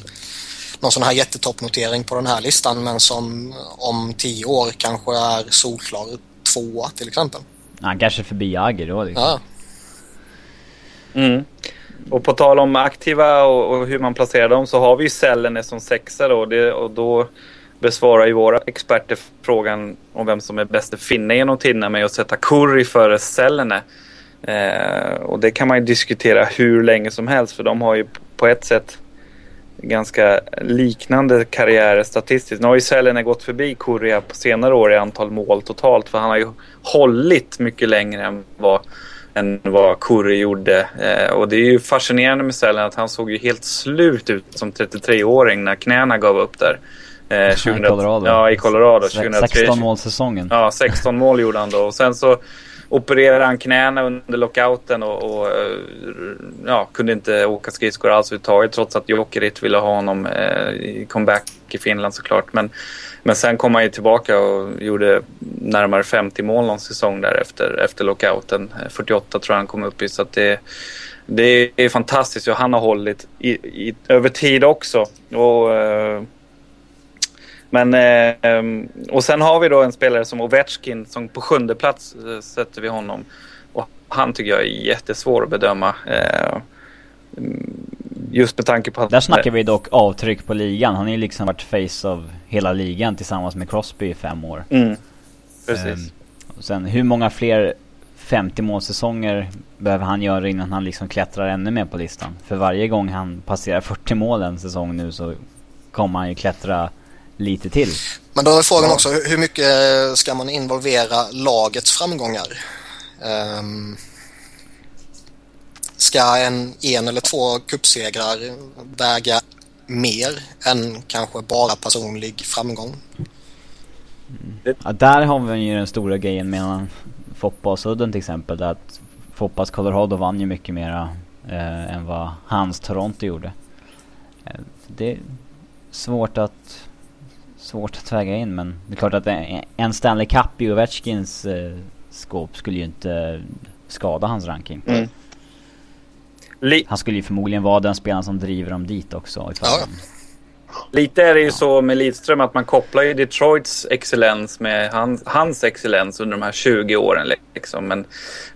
någon sån här jättetoppnotering på den här listan men som om tio år kanske är solklar tvåa till exempel. Han kanske är förbi Jagr då liksom. Ja, Mm. Och på tal om aktiva och, och hur man placerar dem så har vi ju Sellene som sexa då. Det, och då besvarar ju våra experter frågan om vem som är bäste finne genom tiderna med att sätta Curry före Sellene. Eh, och det kan man ju diskutera hur länge som helst för de har ju på ett sätt ganska liknande karriärer statistiskt. Nu har ju Sellene gått förbi Curry på senare år i antal mål totalt för han har ju hållit mycket längre än vad än vad Curry gjorde. Eh, och det är ju fascinerande med Sellen att han såg ju helt slut ut som 33-åring när knäna gav upp där. Eh, 2000 Colorado. Ja, i Colorado. Se- 2003. 16 målsäsongen. Ja, 16 mål gjorde han då. Och sen så opererade han knäna under lockouten och, och eh, ja, kunde inte åka skridskor alls överhuvudtaget trots att Jokerit ville ha honom eh, i comeback i Finland såklart. Men, men sen kom han ju tillbaka och gjorde närmare 50 mål någon säsong där efter, lockouten. 48 tror jag han kom upp i. Så att det, det är fantastiskt hur han har hållit i, i, över tid också. Och, eh, men, eh, och sen har vi då en spelare som Ovechkin som på sjunde plats eh, sätter vi honom. Och han tycker jag är jättesvår att bedöma. Just med tanke på att... Där snackar vi dock avtryck på ligan. Han har ju liksom varit face av hela ligan tillsammans med Crosby i fem år. Mm, precis. Och sen hur många fler 50 målsäsonger behöver han göra innan han liksom klättrar ännu mer på listan? För varje gång han passerar 40 mål en säsong nu så kommer han ju klättra lite till. men då är frågan också hur mycket ska man involvera lagets framgångar? Ehm, ska en, en eller två cupsegrar väga mer än kanske bara personlig framgång? Ja, där har vi ju den stora grejen mellan Foppa och Sudden till exempel. Där att Foppas Colorado vann ju mycket mera eh, än vad hans Toronto gjorde. Eh, det är svårt att svårt att väga in men det är klart att en- en Stanley Cup i Ovechkins eh, skåp skulle ju inte skada hans ranking. Mm. Li Han skulle ju förmodligen vara den spelaren som driver dem dit också. Ja, ja. Lite är det ju så med Lidström att man kopplar ju Detroits excellens med hans, hans excellens under de här 20 åren. Liksom. Men,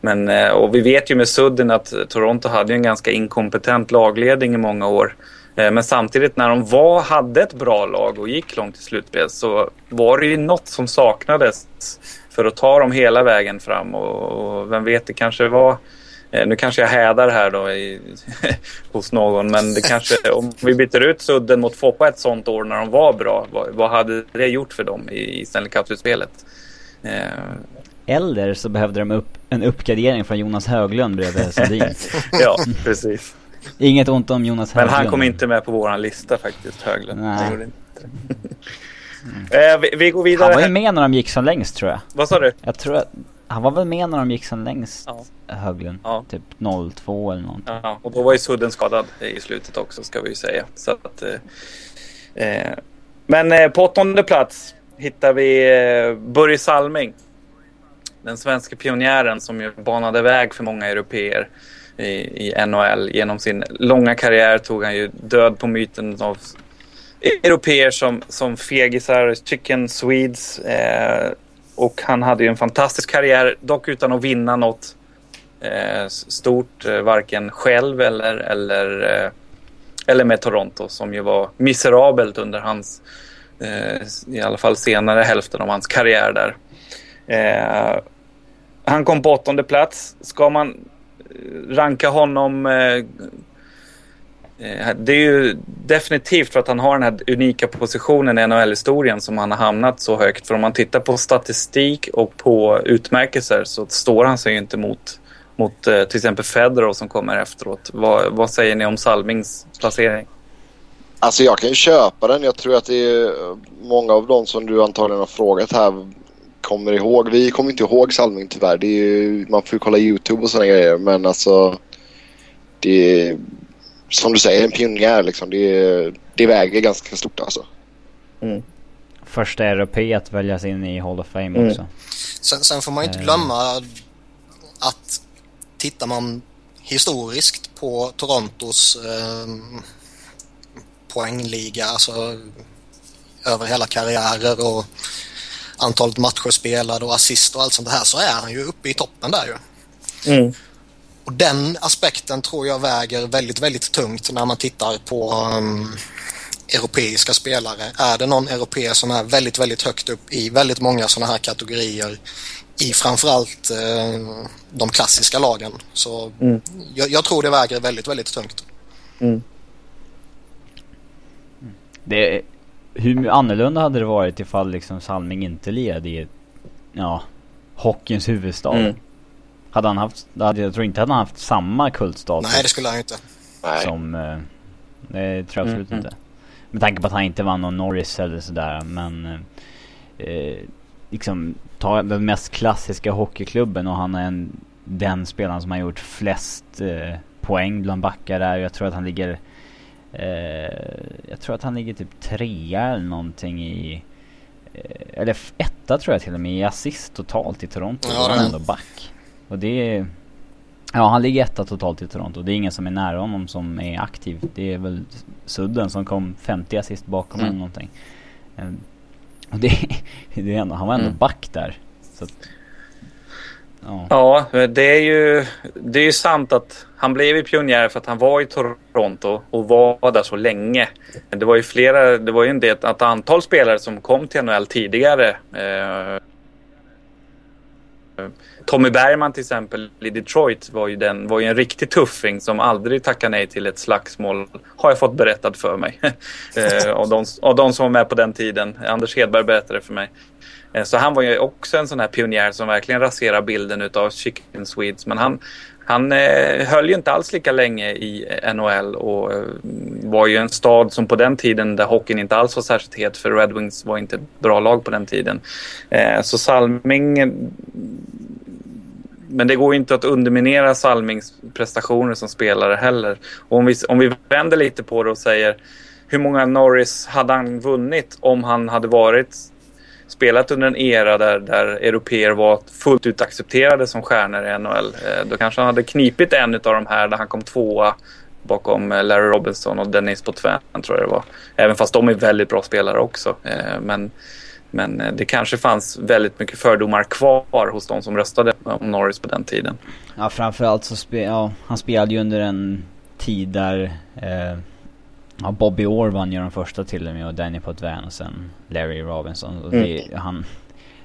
men, eh, och vi vet ju med Sudden att Toronto hade ju en ganska inkompetent lagledning i många år. Eh, Men samtidigt när de var, hade ett bra lag och gick långt i slutspel så var det ju något som saknades för att ta dem hela vägen fram. Och, och vem vet, det kanske var Nu kanske jag hädar här då i, hos någon, men det kanske, om vi byter ut Sudden mot Foppa ett sånt år när de var bra, vad, vad hade det gjort för dem i, i Stanley Cup-slutspelet? Eh, Eller så behövde de upp, en uppgradering från Jonas Höglund bredvid Sundin. ja, precis. Inget ont om Jonas Men Höglund. han kom inte med på våran lista faktiskt, Höglund. Nej. Det. eh, vi, vi går vidare. Han var ju med när de gick som längst tror jag. Vad sa du? Jag tror att han var väl med när de gick som längst, Ja. Höglund. Ja. Typ 02 eller någonting. Ja, och då var ju Sudden skadad i slutet också ska vi ju säga. Så att, eh, eh, men eh, på åttonde plats hittar vi eh, Börje Salming. Den svenska pionjären som ju banade väg för många europeer i, i NHL. Genom sin långa karriär tog han ju död på myten av europeer som, som fegisar, chicken swedes. Eh, och han hade ju en fantastisk karriär, dock utan att vinna något eh, stort, eh, varken själv eller, eller, eh, eller med Toronto som ju var miserabelt under hans, eh, i alla fall senare hälften av hans karriär där. Eh, han kom på åttonde plats. Ska man eh, ranka honom Eh, Eh, det är ju definitivt för att han har den här unika positionen i NHL-historien som han har hamnat så högt. För om man tittar på statistik och på utmärkelser så står han sig ju inte mot, mot eh, till exempel Federer som kommer efteråt. Vad, vad säger ni om Salmings placering? Alltså jag kan ju köpa den. Jag tror att det är eh, många av de som du antagligen har frågat här kommer ihåg. Vi kommer inte ihåg Salming tyvärr. Det är ju, man får ju kolla YouTube och sådana grejer. Men alltså det är som du säger en pionjär liksom. Det, det väger ganska stort alltså. Första europé att väljas in i Hall of Fame Mm. också. Sen, sen får man ju inte Eh. glömma att tittar man historiskt på Torontos eh, poängliga, alltså över hela karriärer och antalet matcher spelade och assist och allt sånt här så är han ju uppe i toppen där ju. Mm. Och den aspekten tror jag väger väldigt, väldigt tungt när man tittar på um, europeiska spelare. Är det någon europé som är väldigt, väldigt högt upp i väldigt många sådana här kategorier i framförallt eh, de klassiska lagen så Mm. jag, jag tror det väger väldigt, väldigt tungt. Mm. Det, hur annorlunda hade det varit ifall liksom Salming inte led i, ja, hockeyns huvudstad? Mm. Hade han haft, hade, jag tror inte att han haft samma kultstatus Nej, det skulle han inte. Nej. som, eh, det tror jag absolut Mm, inte. Med tanke på att han inte vann någon Norris eller sådär men eh, liksom ta den mest klassiska hockeyklubben och han är en, den spelaren som har gjort flest eh, poäng bland backar där. Jag tror att han ligger eh, Jag tror att han ligger typ trea eller någonting i eh, Eller etta tror jag till och med i assist totalt i Toronto. Ja, han är- ändå back. Och det är Ja han ligger etta totalt i Toronto. Det är ingen som är nära honom som är aktiv. Det är väl Sudden som kom 50 assist bakom Mm. eller någonting. Eh, Och det, det är ändå, han var ändå Mm. back där. Så att, ja. Ja, det är, ju, det är ju sant att han blev ju pionjär för att han var i Toronto och var där så länge. Det var ju flera, det var ju en del, ett antal spelare som kom till NHL tidigare. Eh, Tommy Bergman till exempel i Detroit var ju, den, var ju en riktig tuffing som aldrig tackade nej till ett slagsmål. Har jag fått berättat för mig. eh, av, de, av de som var med på den tiden. Anders Hedberg berättade för mig. Eh, Så han var ju också en sån här pionjär som verkligen raserar bilden av Chicken Swedes. Men han, han eh, höll ju inte alls lika länge i eh, NHL och eh, var ju en stad som på den tiden där hockeyn inte alls var särskilt het för Red Wings var inte ett bra lag på den tiden. Eh, så Salming eh, men det går ju inte att underminera Salmings prestationer som spelare heller. Och om, vi, om vi vänder lite på det och säger hur många Norris hade han vunnit om han hade varit spelat under en era där, där europeer var fullt ut accepterade som stjärnor i NHL. Eh, då kanske han hade knipit en av de här där han kom tvåa bakom eh, Larry Robinson och Dennis Potvin tror jag det var. Även fast de är väldigt bra spelare också. Eh, men, men det kanske fanns väldigt mycket fördomar kvar hos de som röstade om Norris på den tiden. Ja framförallt så spe, ja, han spelade ju under en tid där eh, ja, Bobby Orr vann ju de första till och med och Danny Potvin och sen Larry Robinson. Och det, mm. han,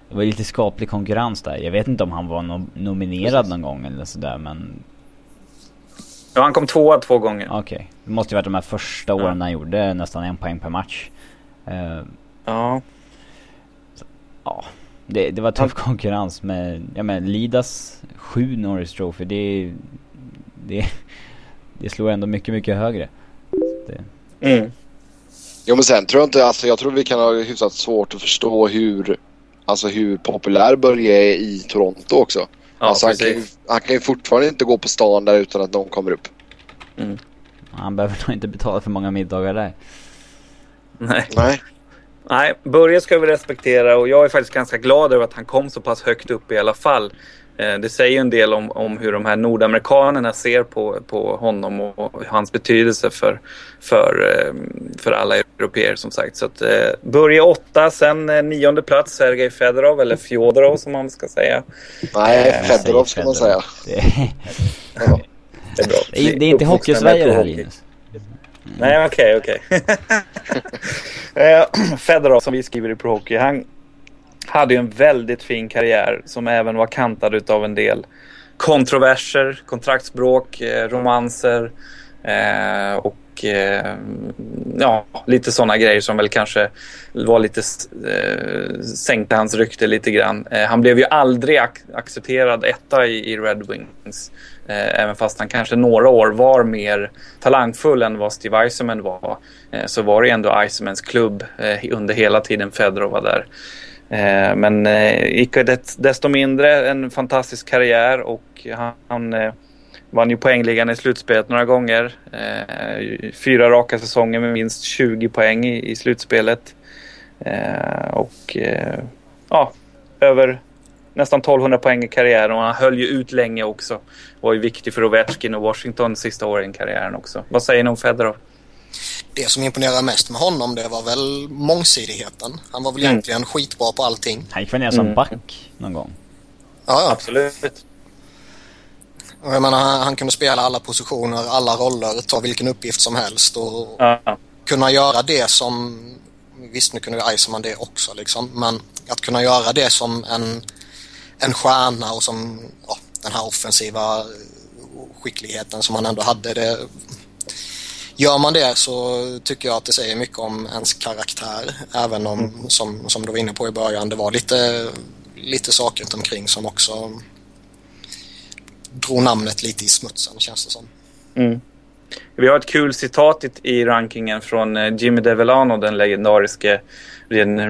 det var lite skaplig konkurrens där. Jag vet inte om han var no nominerad Precis. någon gång eller sådär men... Ja han kom tvåa två gånger. Okej. Okay. Det måste ju varit de här första åren ja. han gjorde nästan en poäng per match. Uh, ja. Ja. Det, det var tuff han... konkurrens med, ja men Lidas sju Norris Trophy det, det, det slår ändå mycket, mycket högre. Det. Mm. Jo men sen tror jag inte, alltså jag tror vi kan ha hyfsat svårt att förstå hur, alltså hur populär Börje är i Toronto också. Ja, alltså han kan, ju, han kan ju fortfarande inte gå på stan där utan att någon kommer upp. Mm. Han behöver nog inte betala för många middagar där. Nej. Nej. Nej, Börje ska vi respektera och jag är faktiskt ganska glad över att han kom så pass högt upp i alla fall. Eh, det säger en del om, om hur de här nordamerikanerna ser på, på honom och hans betydelse för, för, eh, för alla europeer som sagt. Så att, eh, börja åtta, sen nionde plats Sergej Fedorov, eller Fjodorov som man ska säga. Nej, Fedorov ska man säga. Det är, ja. det är, bra. Det är, det är inte Hockeysverige det här Linus. Nej, okej, okay, okej. Eh, okay. Fedorov som vi skriver i Pro Hockey, han hade ju en väldigt fin karriär som även var kantad av en del kontroverser, kontraktsbråk, eh, romanser eh, och eh, ja, lite sådana grejer som väl kanske var lite eh, sänkte hans rykte lite grann. Eh, han blev ju aldrig ac accepterad etta i, i Red Wings. Eh, även fast han kanske några år var mer talangfull än vad Steve Eisenman var. Eh, så var det ändå Eisenmans klubb eh, under hela tiden Fedorov var där. Eh, men eh, icke desto mindre en fantastisk karriär och han, han eh, vann ju poängligan i slutspelet några gånger. Eh, fyra raka säsonger med minst 20 poäng i, i slutspelet. Eh, och eh, ja, över nästan 1200 poäng i karriären och han höll ju ut länge också. Var ju viktig för Ovechkin och Washington sista åren i karriären också. Vad säger ni om Fedorov? det som imponerade mest med honom det var väl mångsidigheten. Han var väl mm. egentligen skitbra på allting. Han gick väl ner som mm. back någon gång? Ja, ja. absolut. Och jag menar, han, han, kunde spela alla positioner, alla roller, ta vilken uppgift som helst och ja. kunna göra det som... Visst, nu kunde ju Iceman det också liksom, men att kunna göra det som en, en stjärna och som ja, den här offensiva skickligheten som han ändå hade, det Gör man det så tycker jag att det säger mycket om ens karaktär. Även om, mm. som, som du var inne på i början, det var lite, lite saker runt omkring som också drog namnet lite i smutsen känns det som. Mm. Vi har ett kul citat i rankingen från eh, Jimmy DeVelano, den legendariske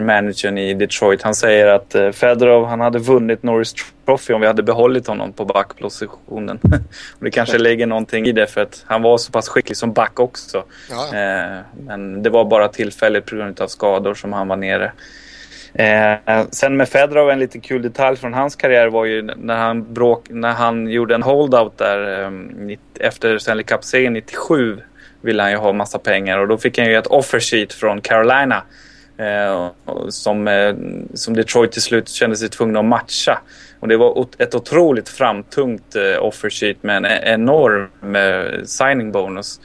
managern i Detroit. Han säger att eh, Fedorov han hade vunnit Norris Trophy om vi hade behållit honom på backpositionen. och det kanske lägger någonting i det för att han var så pass skicklig som back också. Ja. Eh, men det var bara tillfälligt på grund av skador som han var nere. Eh, sen med Fedorov, en liten kul detalj från hans karriär var ju när han, bråk, när han gjorde en holdout där eh, efter Stanley Cup-segern 97 ville han ju ha massa pengar och då fick han ju ett offer sheet från Carolina eh, som, eh, som Detroit till slut kände sig tvungna att matcha. Och det var ett otroligt framtungt eh, offer sheet med en e-, enorm eh, signing bonus.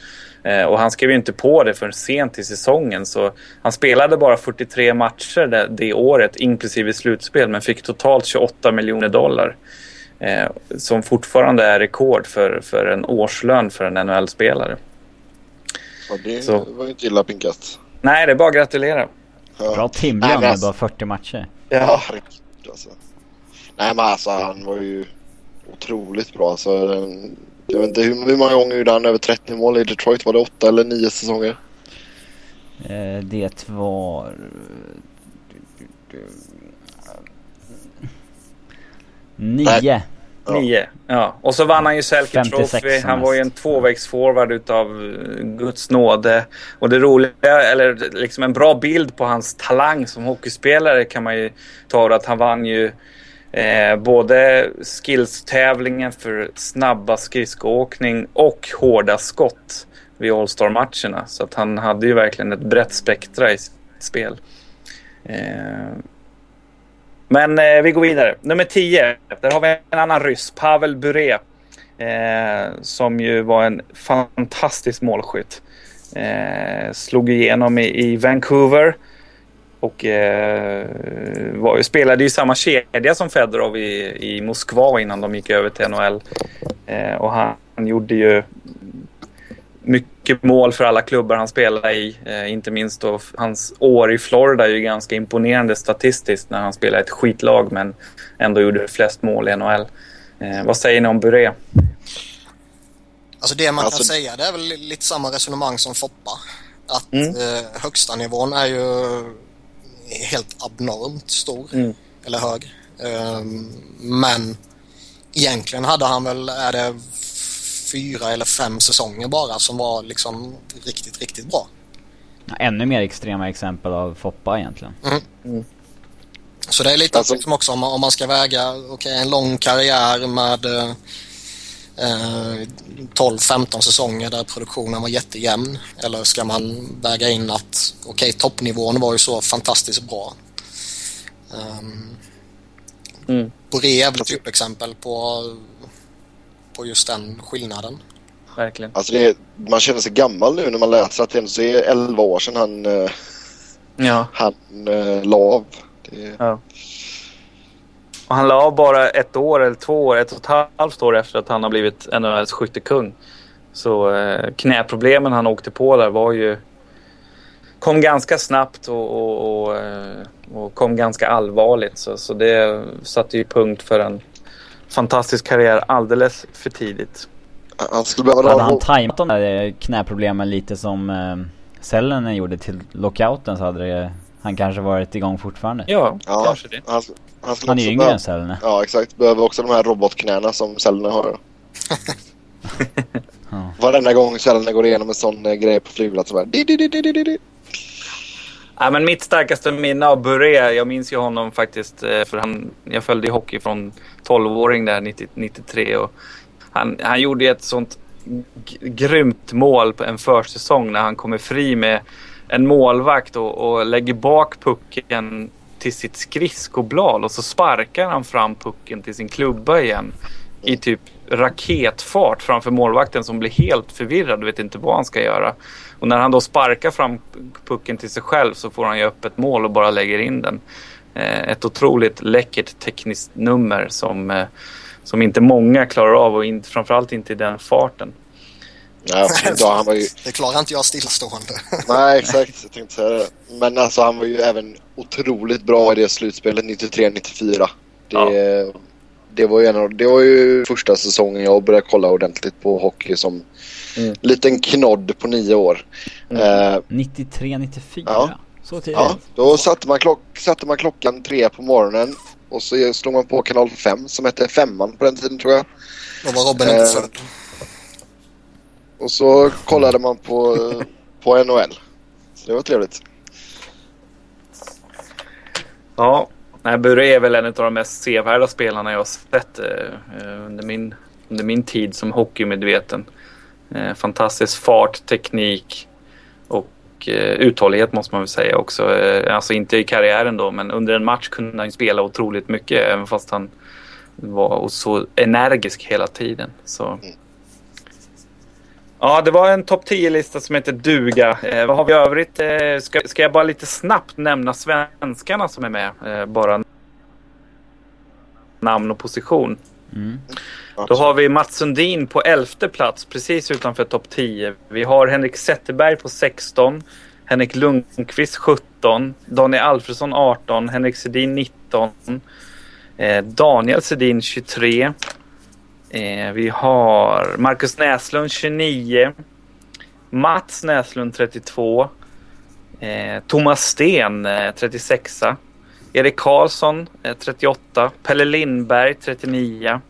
Eh, och han skrev ju inte på det förrän sent i säsongen så han spelade bara 43 matcher det, det året inklusive slutspel men fick totalt 28 miljoner dollar. Eh, som fortfarande är rekord för, för en årslön för en NHL-spelare. Ja, det så. var ju inte illa pinkat. Nej, det är bara att gratulera. Ja. Bra timlön med bara 40 matcher. Ja, alltså. Nej men alltså han var ju otroligt bra. Alltså, jag vet inte hur, hur många gånger gjorde han över 30 mål i Detroit? Var det åtta eller nio säsonger? Eh, det var... Nio. Nej. Nio. Ja. Och så vann han ju Selke 56 Trophy. Han var ju en tvåvägsforward utav eh, Guds nåde. Och det roliga, eller liksom en bra bild på hans talang som hockeyspelare kan man ju ta av att han vann ju eh, både skills-tävlingen för snabba skridskoåkning och hårda skott vid All-Star-matcherna. Så att han hade ju verkligen ett brett spektra i sitt spel. Eh, men eh, vi går vidare. Nummer 10. Där har vi en annan ryss, Pavel Bure. Eh, som ju var en fantastisk målskytt. Eh, slog igenom i, i Vancouver. Och eh, var, ju- spelade i samma kedja som Fedorov i, i Moskva innan de gick över till NHL. Eh, och han, han gjorde ju mycket mål för alla klubbar han spelade i. Eh, inte minst då hans år i Florida är ju ganska imponerande statistiskt när han spelade ett skitlag men ändå gjorde flest mål i NHL. Eh, vad säger ni om Bure? Alltså det man Alltså- kan säga det är väl lite samma resonemang som Foppa. Att Mm. eh, högsta nivån är ju helt abnormt stor. Mm. Eller hög. Ehm, men egentligen hade han väl, är det fyra eller fem säsonger bara som var liksom riktigt, riktigt bra. Ännu mer extrema exempel av Foppa egentligen. Så det är lite Alltså- liksom också om man, om man ska väga okej, en lång karriär med eh, 12-15 säsonger där produktionen var jättejämn. Eller ska man väga in att okej, toppnivån var ju så fantastiskt bra. Um, Mm. Boré är väl ett typexempel på, på just den skillnaden. Verkligen. Alltså det är, man känner sig gammal nu när man läser att det är 11 år sedan han, eh, Ja. han eh, la av. Det är, ja. Och han la av bara ett år eller två år, ett och ett halvt år efter att han har blivit NHLs skyttekung. Så eh, knäproblemen han åkte på där var ju... Kom ganska snabbt och, och, och, eh, och kom ganska allvarligt. Så, så det satte ju punkt för en fantastisk karriär alldeles för tidigt. han skulle behöva Hade han tajmat de där knäproblemen lite som eh, Sellenen gjorde till lockouten så hade det, han kanske varit igång fortfarande. Ja, Ja. kanske det. Han, han Han är ju yngre än Sellenen. Ja exakt. Behöver också de här robotknäna som Sellner har. Ja. Varenda gång Sellner går igenom en sån eh, grej på flygplatsen bara... Di, di, di, di, di, di. Ja, men mitt starkaste minne av Bure, jag minns ju honom faktiskt eh, för han, jag följde hockey från 12-åring där 90, 93 och han, han gjorde ett sånt grymt mål på en försäsong när han kommer fri med en målvakt och, och lägger bak pucken till sitt skridskoblad och så sparkar han fram pucken till sin klubba igen i typ raketfart framför målvakten som blir helt förvirrad och vet inte vad han ska göra. Och när han då sparkar fram pucken till sig själv så får han ju upp ett mål och bara lägger in den. Eh, ett otroligt läckert tekniskt nummer som, eh, som inte många klarar av och in, framförallt inte i den farten. Ja, han var ju... Det klarar inte jag stillstående. Nej, exakt. Jag tänkte säga det. Men alltså han var ju även otroligt bra i det slutspelet 93-94. Det, det, var ju en av, det var ju första säsongen jag började kolla ordentligt på hockey som Mm. liten knodd på nio år. Mm. Eh, 93, 94. Ja. Så tidigt. ja, då satte man, klock, satte man klockan tre på morgonen och så slog man på kanal 5 som hette Femman på den tiden tror jag. Då var Robin inte Eh, född. Och så kollade man på, på NHL. Så det var trevligt. Ja, nej, Bure är väl en av de mest sevärda spelarna jag har sett eh, eh, under, min, under min tid som hockeymedveten. Eh, fantastisk fart, teknik och eh, uthållighet måste man väl säga också. Eh, alltså inte i karriären då, men under en match kunde han spela otroligt mycket även fast han var så energisk hela tiden. Så. Ja, det var en topp 10-lista som heter duga. Eh, vad har vi övrigt? Eh, ska, ska jag bara lite snabbt nämna svenskarna som är med? Eh, bara namn och position. Mm. Då har vi Mats Sundin på elfte plats, precis utanför topp 10. Vi har Henrik Zetterberg på 16. Henrik Lundqvist 17. Daniel Alfredsson 18. Henrik Sedin 19. Eh, Daniel Sedin 23. Eh, vi har Marcus Näslund 29. Mats Näslund 32. Eh, Thomas Sten eh, 36. Erik Karlsson eh, 38. Pelle Lindberg 39.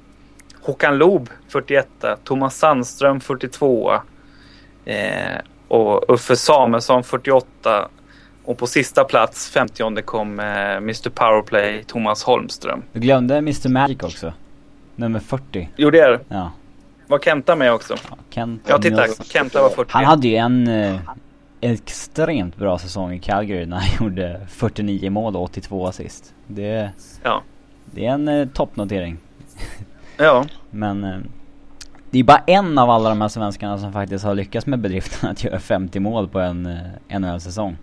Håkan Loob 41, Thomas Sandström 42 eh, och Uffe Samuelsson 48 och på sista plats, 50 kom eh, Mr Powerplay Thomas Holmström. Du glömde Mr Magic också. Nummer 40. Gjorde jag Ja. Var Kenta med också? ja Kent Ja, titta. Nilsson. Kenta var 40. Han hade ju en eh, extremt bra säsong i Calgary när han gjorde 49 mål och 82 assist. Det, Ja. det är en eh, toppnotering. Ja. Men eh, det är bara en av alla de här svenskarna som faktiskt har lyckats med bedriften att göra 50 mål på en eh, NHL-säsong.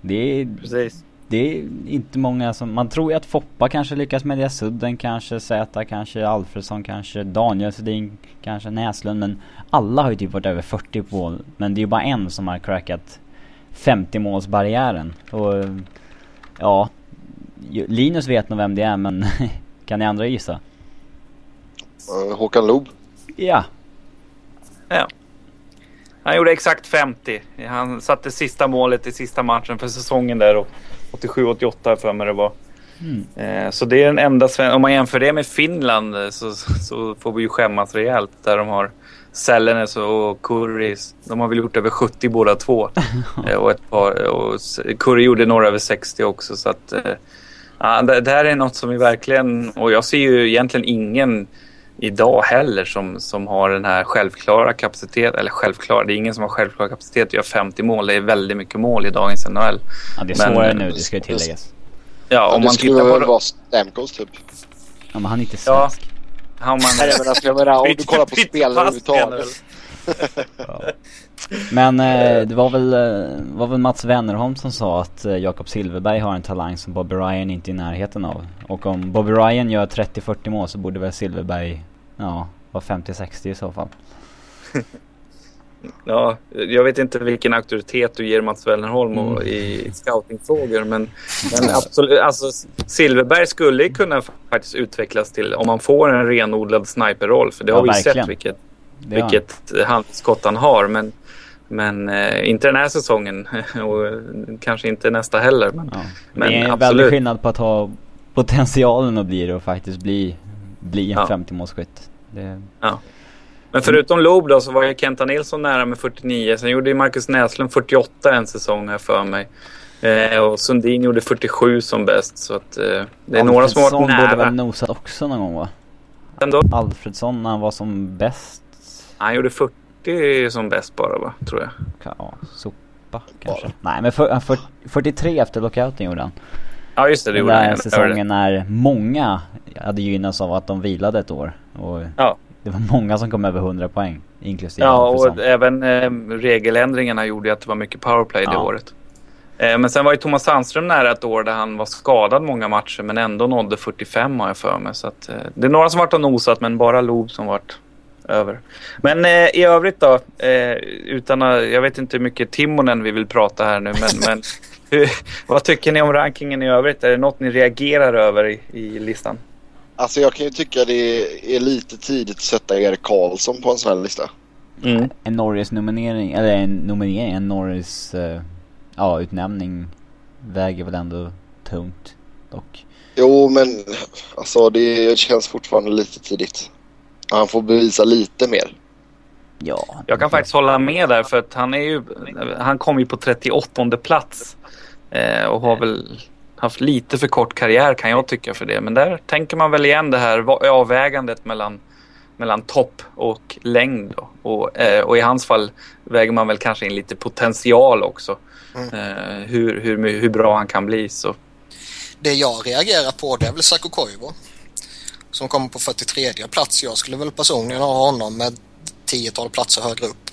Det är, Precis. Det är inte många som, man tror ju att Foppa kanske lyckas med det, Sudden kanske, Zäta kanske, Alfredsson kanske, Daniel Sedin kanske, Näslund men alla har ju typ varit över 40 mål. Men det är ju bara en som har crackat 50 målsbarriären. Och ja, Linus vet nog vem det är men kan ni andra gissa? Eh, Håkan Loob. Ja, Ja. Han gjorde exakt 50. Han satte sista målet i sista matchen för säsongen där. och 87-88 för mig det var. Mm. Eh, Så det är den enda sven- Om man jämför det med Finland eh, så, så får vi ju skämmas rejält. Där de har Sellenes och Curry. De har väl gjort över 70 båda två. Eh, och ett par, och Curry gjorde några över 60 också. Så att, ja, det, det här är något som vi verkligen... Och jag ser ju egentligen ingen idag heller som, som har den här självklara kapaciteten. Eller självklara, det är ingen som har självklar kapacitet att göra 50 mål. Det är väldigt mycket mål i dagens NHL. ja det är Men- svårare nu, det ska ju tilläggas. Ja, om det man skulle tittar väl på... vara Stamkos typ. Ja men han är inte Ja. svensk. Om man, Nej men alltså jag menar om du kollar på spelare överhuvudtaget. Men eh, det var väl, eh, var väl Mats Wennerholm som sa att eh, Jakob Silverberg har en talang som Bobby Ryan inte är i närheten av. Och om Bobby Ryan gör 30-40 mål så borde väl Silverberg, ja, vara 50-60 i så fall. Ja, jag vet inte vilken auktoritet du ger Mats Wellenholm och i scoutingfrågor. Men, men absolut, alltså, Silverberg skulle kunna faktiskt utvecklas till om man får en renodlad sniperroll. För det Ja, har vi verkligen. sett vilket, vilket handskott han har. Men, men eh, inte den här säsongen och kanske inte nästa heller. Men, Ja. Men det är en absolut. väldig skillnad på att ha potentialen att bli det och faktiskt bli, bli en Ja. 50-målsskytt. Det, men förutom Loob då så var ju Kenta Nilsson nära med 49. Sen gjorde ju Marcus Näslund 48 en säsong här för mig. Eh, och Sundin gjorde 47 som bäst. Så att, eh, det är några som har varit Alfredsson borde väl nära. nosat också någon gång va? Ändå. Alfredsson när han var som bäst. Han gjorde 40 som bäst bara va, tror jag. Ja, sopa kanske. Nej men för, för, 43 efter lockouten gjorde han. Ja just det, det Den gjorde han. där Jag säsongen när många hade gynnats av att de vilade ett år. Och Ja. det var många som kom över 100 poäng. Inklusive Ja, och även eh, regeländringarna gjorde att det var mycket powerplay det Ja. året. Eh, men sen var ju Thomas Sandström nära ett år där han var skadad många matcher men ändå nådde 45 har jag för mig. Så att, eh, det är några som varit och nosat men bara Loob som varit över. Men eh, i övrigt då, eh, utan jag vet inte hur mycket Timonen vi vill prata här nu men, men hur, vad tycker ni om rankingen i övrigt? Är det något ni reagerar över i, i listan? Alltså jag kan ju tycka det är lite tidigt att sätta Erik Karlsson på en sån här lista. Mm. En Norris-nominering, eller en nominering, en Norris, eh, ja utnämning väger väl ändå tungt dock. Jo men alltså det känns fortfarande lite tidigt. Han får bevisa lite mer. Ja. Jag kan faktiskt hålla med där för att han är ju, han kom ju på 38 plats. Eh, och har väl haft lite för kort karriär kan jag tycka för det. Men där tänker man väl igen det här avvägandet mellan, mellan topp och längd. Och, eh, och i hans fall väger man väl kanske in lite potential också. Eh, hur, hur, hur bra han kan bli. Så. Det jag reagerar på det är väl Saku Koivu. Som kommer på 43 plats. Jag skulle väl personligen ha honom med tiotal platser högre upp.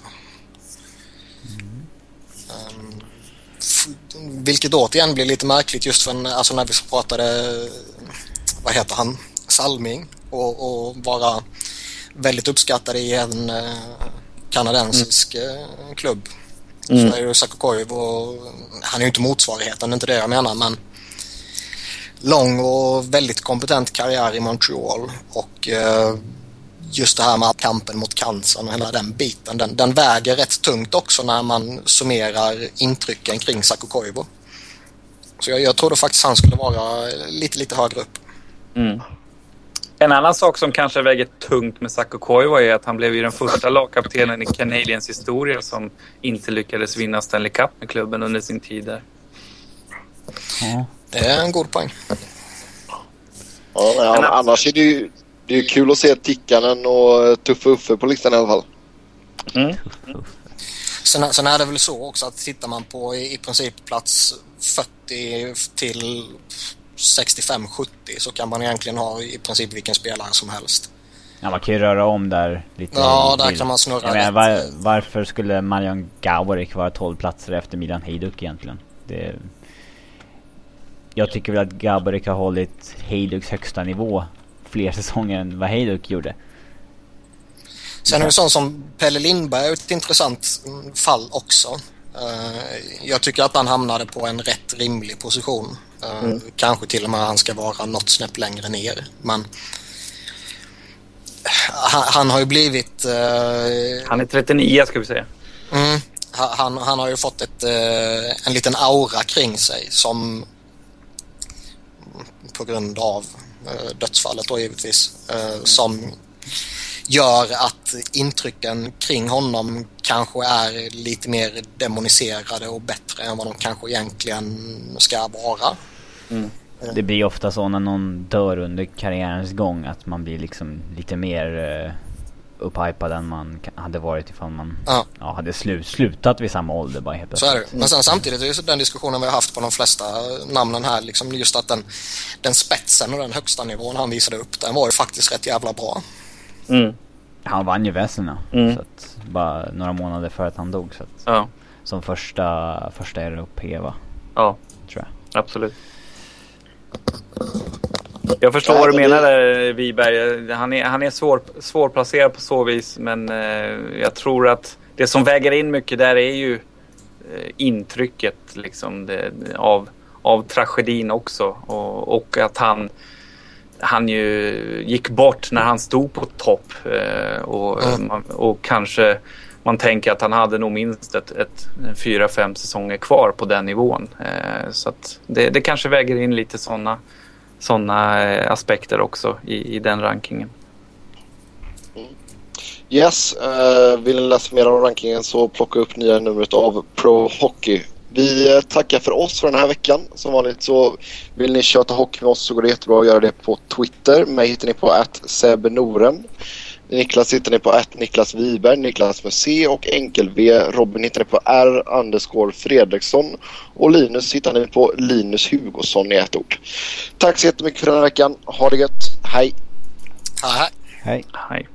Um, f- vilket återigen blir lite märkligt just för en, alltså när vi pratade, vad heter han, Salming och, och vara väldigt uppskattad i en eh, kanadensisk eh, klubb. Så är ju Saku Koivu och han är ju inte motsvarigheten, det är inte det jag menar men lång och väldigt kompetent karriär i Montreal och eh, just det här med kampen mot cancern och hela den biten, den, den väger rätt tungt också när man summerar intrycken kring Saku Koivu. Så jag, jag trodde faktiskt han skulle vara lite, lite högre upp. Mm. En annan sak som kanske väger tungt med Sakko Koivu är att han blev ju den första lagkaptenen i Canadiens historia som inte lyckades vinna Stanley Cup med klubben under sin tid där. Ja. Det är en god poäng. Ja, annars är det ju det är kul att se Tikkanen och Tuffe Uffe på listan i alla fall. Mm. Sen, sen är det väl så också att tittar man på i, i princip plats 40 till 65-70 så kan man egentligen ha i princip vilken spelare som helst. Ja, man kan ju röra om där lite. Ja, där kan man snurra menar, var, Varför skulle Marion Gaborik vara 12 platser efter Milan Hejduk egentligen? Det, jag tycker väl att Gaborik har hållit Heiduks högsta nivå fler säsonger än vad Hejduk gjorde. Sen är det sånt som Pelle Lindberg ett intressant fall också. Eh, jag tycker att han hamnade på en rätt rimlig position. Eh, mm. Kanske till och med han ska vara något snäpp längre ner. Men han, han har ju blivit... Uh, han är 39 ska vi säga. Mm, han, han har ju fått ett, uh, en liten aura kring sig som på grund av Eh, dödsfallet då givetvis eh, som gör att intrycken kring honom kanske är lite mer demoniserade och bättre än vad de kanske egentligen ska vara. Mm. Det blir ofta så när någon dör under karriärens gång att man blir liksom lite mer eh, upphypad än man hade varit ifall man ja. Ja, hade slu slutat vid samma ålder bara helt Så är det. Men sen samtidigt är det den diskussionen vi har haft på de flesta namnen här liksom just att den, den spetsen och den högsta nivån han visade upp den var ju faktiskt rätt jävla bra. Mm. Han vann ju Vesina. Mm. Så att, bara några månader före att han dog. Så att, ja. Som första, första europeva. Ja. Tror jag. Absolut. Jag förstår vad du menar där Wiberg. Han är, han är svår, svårplacerad på så vis. Men eh, jag tror att det som väger in mycket där är ju eh, intrycket liksom, det, av, av tragedin också. Och, och att han han ju gick bort när han stod på topp. Eh, och, mm. man, och kanske man tänker att han hade nog minst ett, ett fyra, fem säsonger kvar på den nivån. Eh, så det, det kanske väger in lite sådana sådana eh, aspekter också i, i den rankingen. Mm. Yes, uh, vill ni läsa mer om rankingen så plocka upp nya numret av Pro Hockey vi eh, tackar för oss för den här veckan. Som vanligt så vill ni köta hockey med oss så går det jättebra att göra det på Twitter. Mig hittar ni på att Noren. Niklas hittar ni på att Niklas Wiberg, Niklas med C och enkel-V. Robin hittar ni på R underscore Fredriksson. Och Linus hittar ni på Linus Hugosson i ett ord. Tack så jättemycket för den här veckan. Ha det gött. Hej! Hej! Hej! Hej!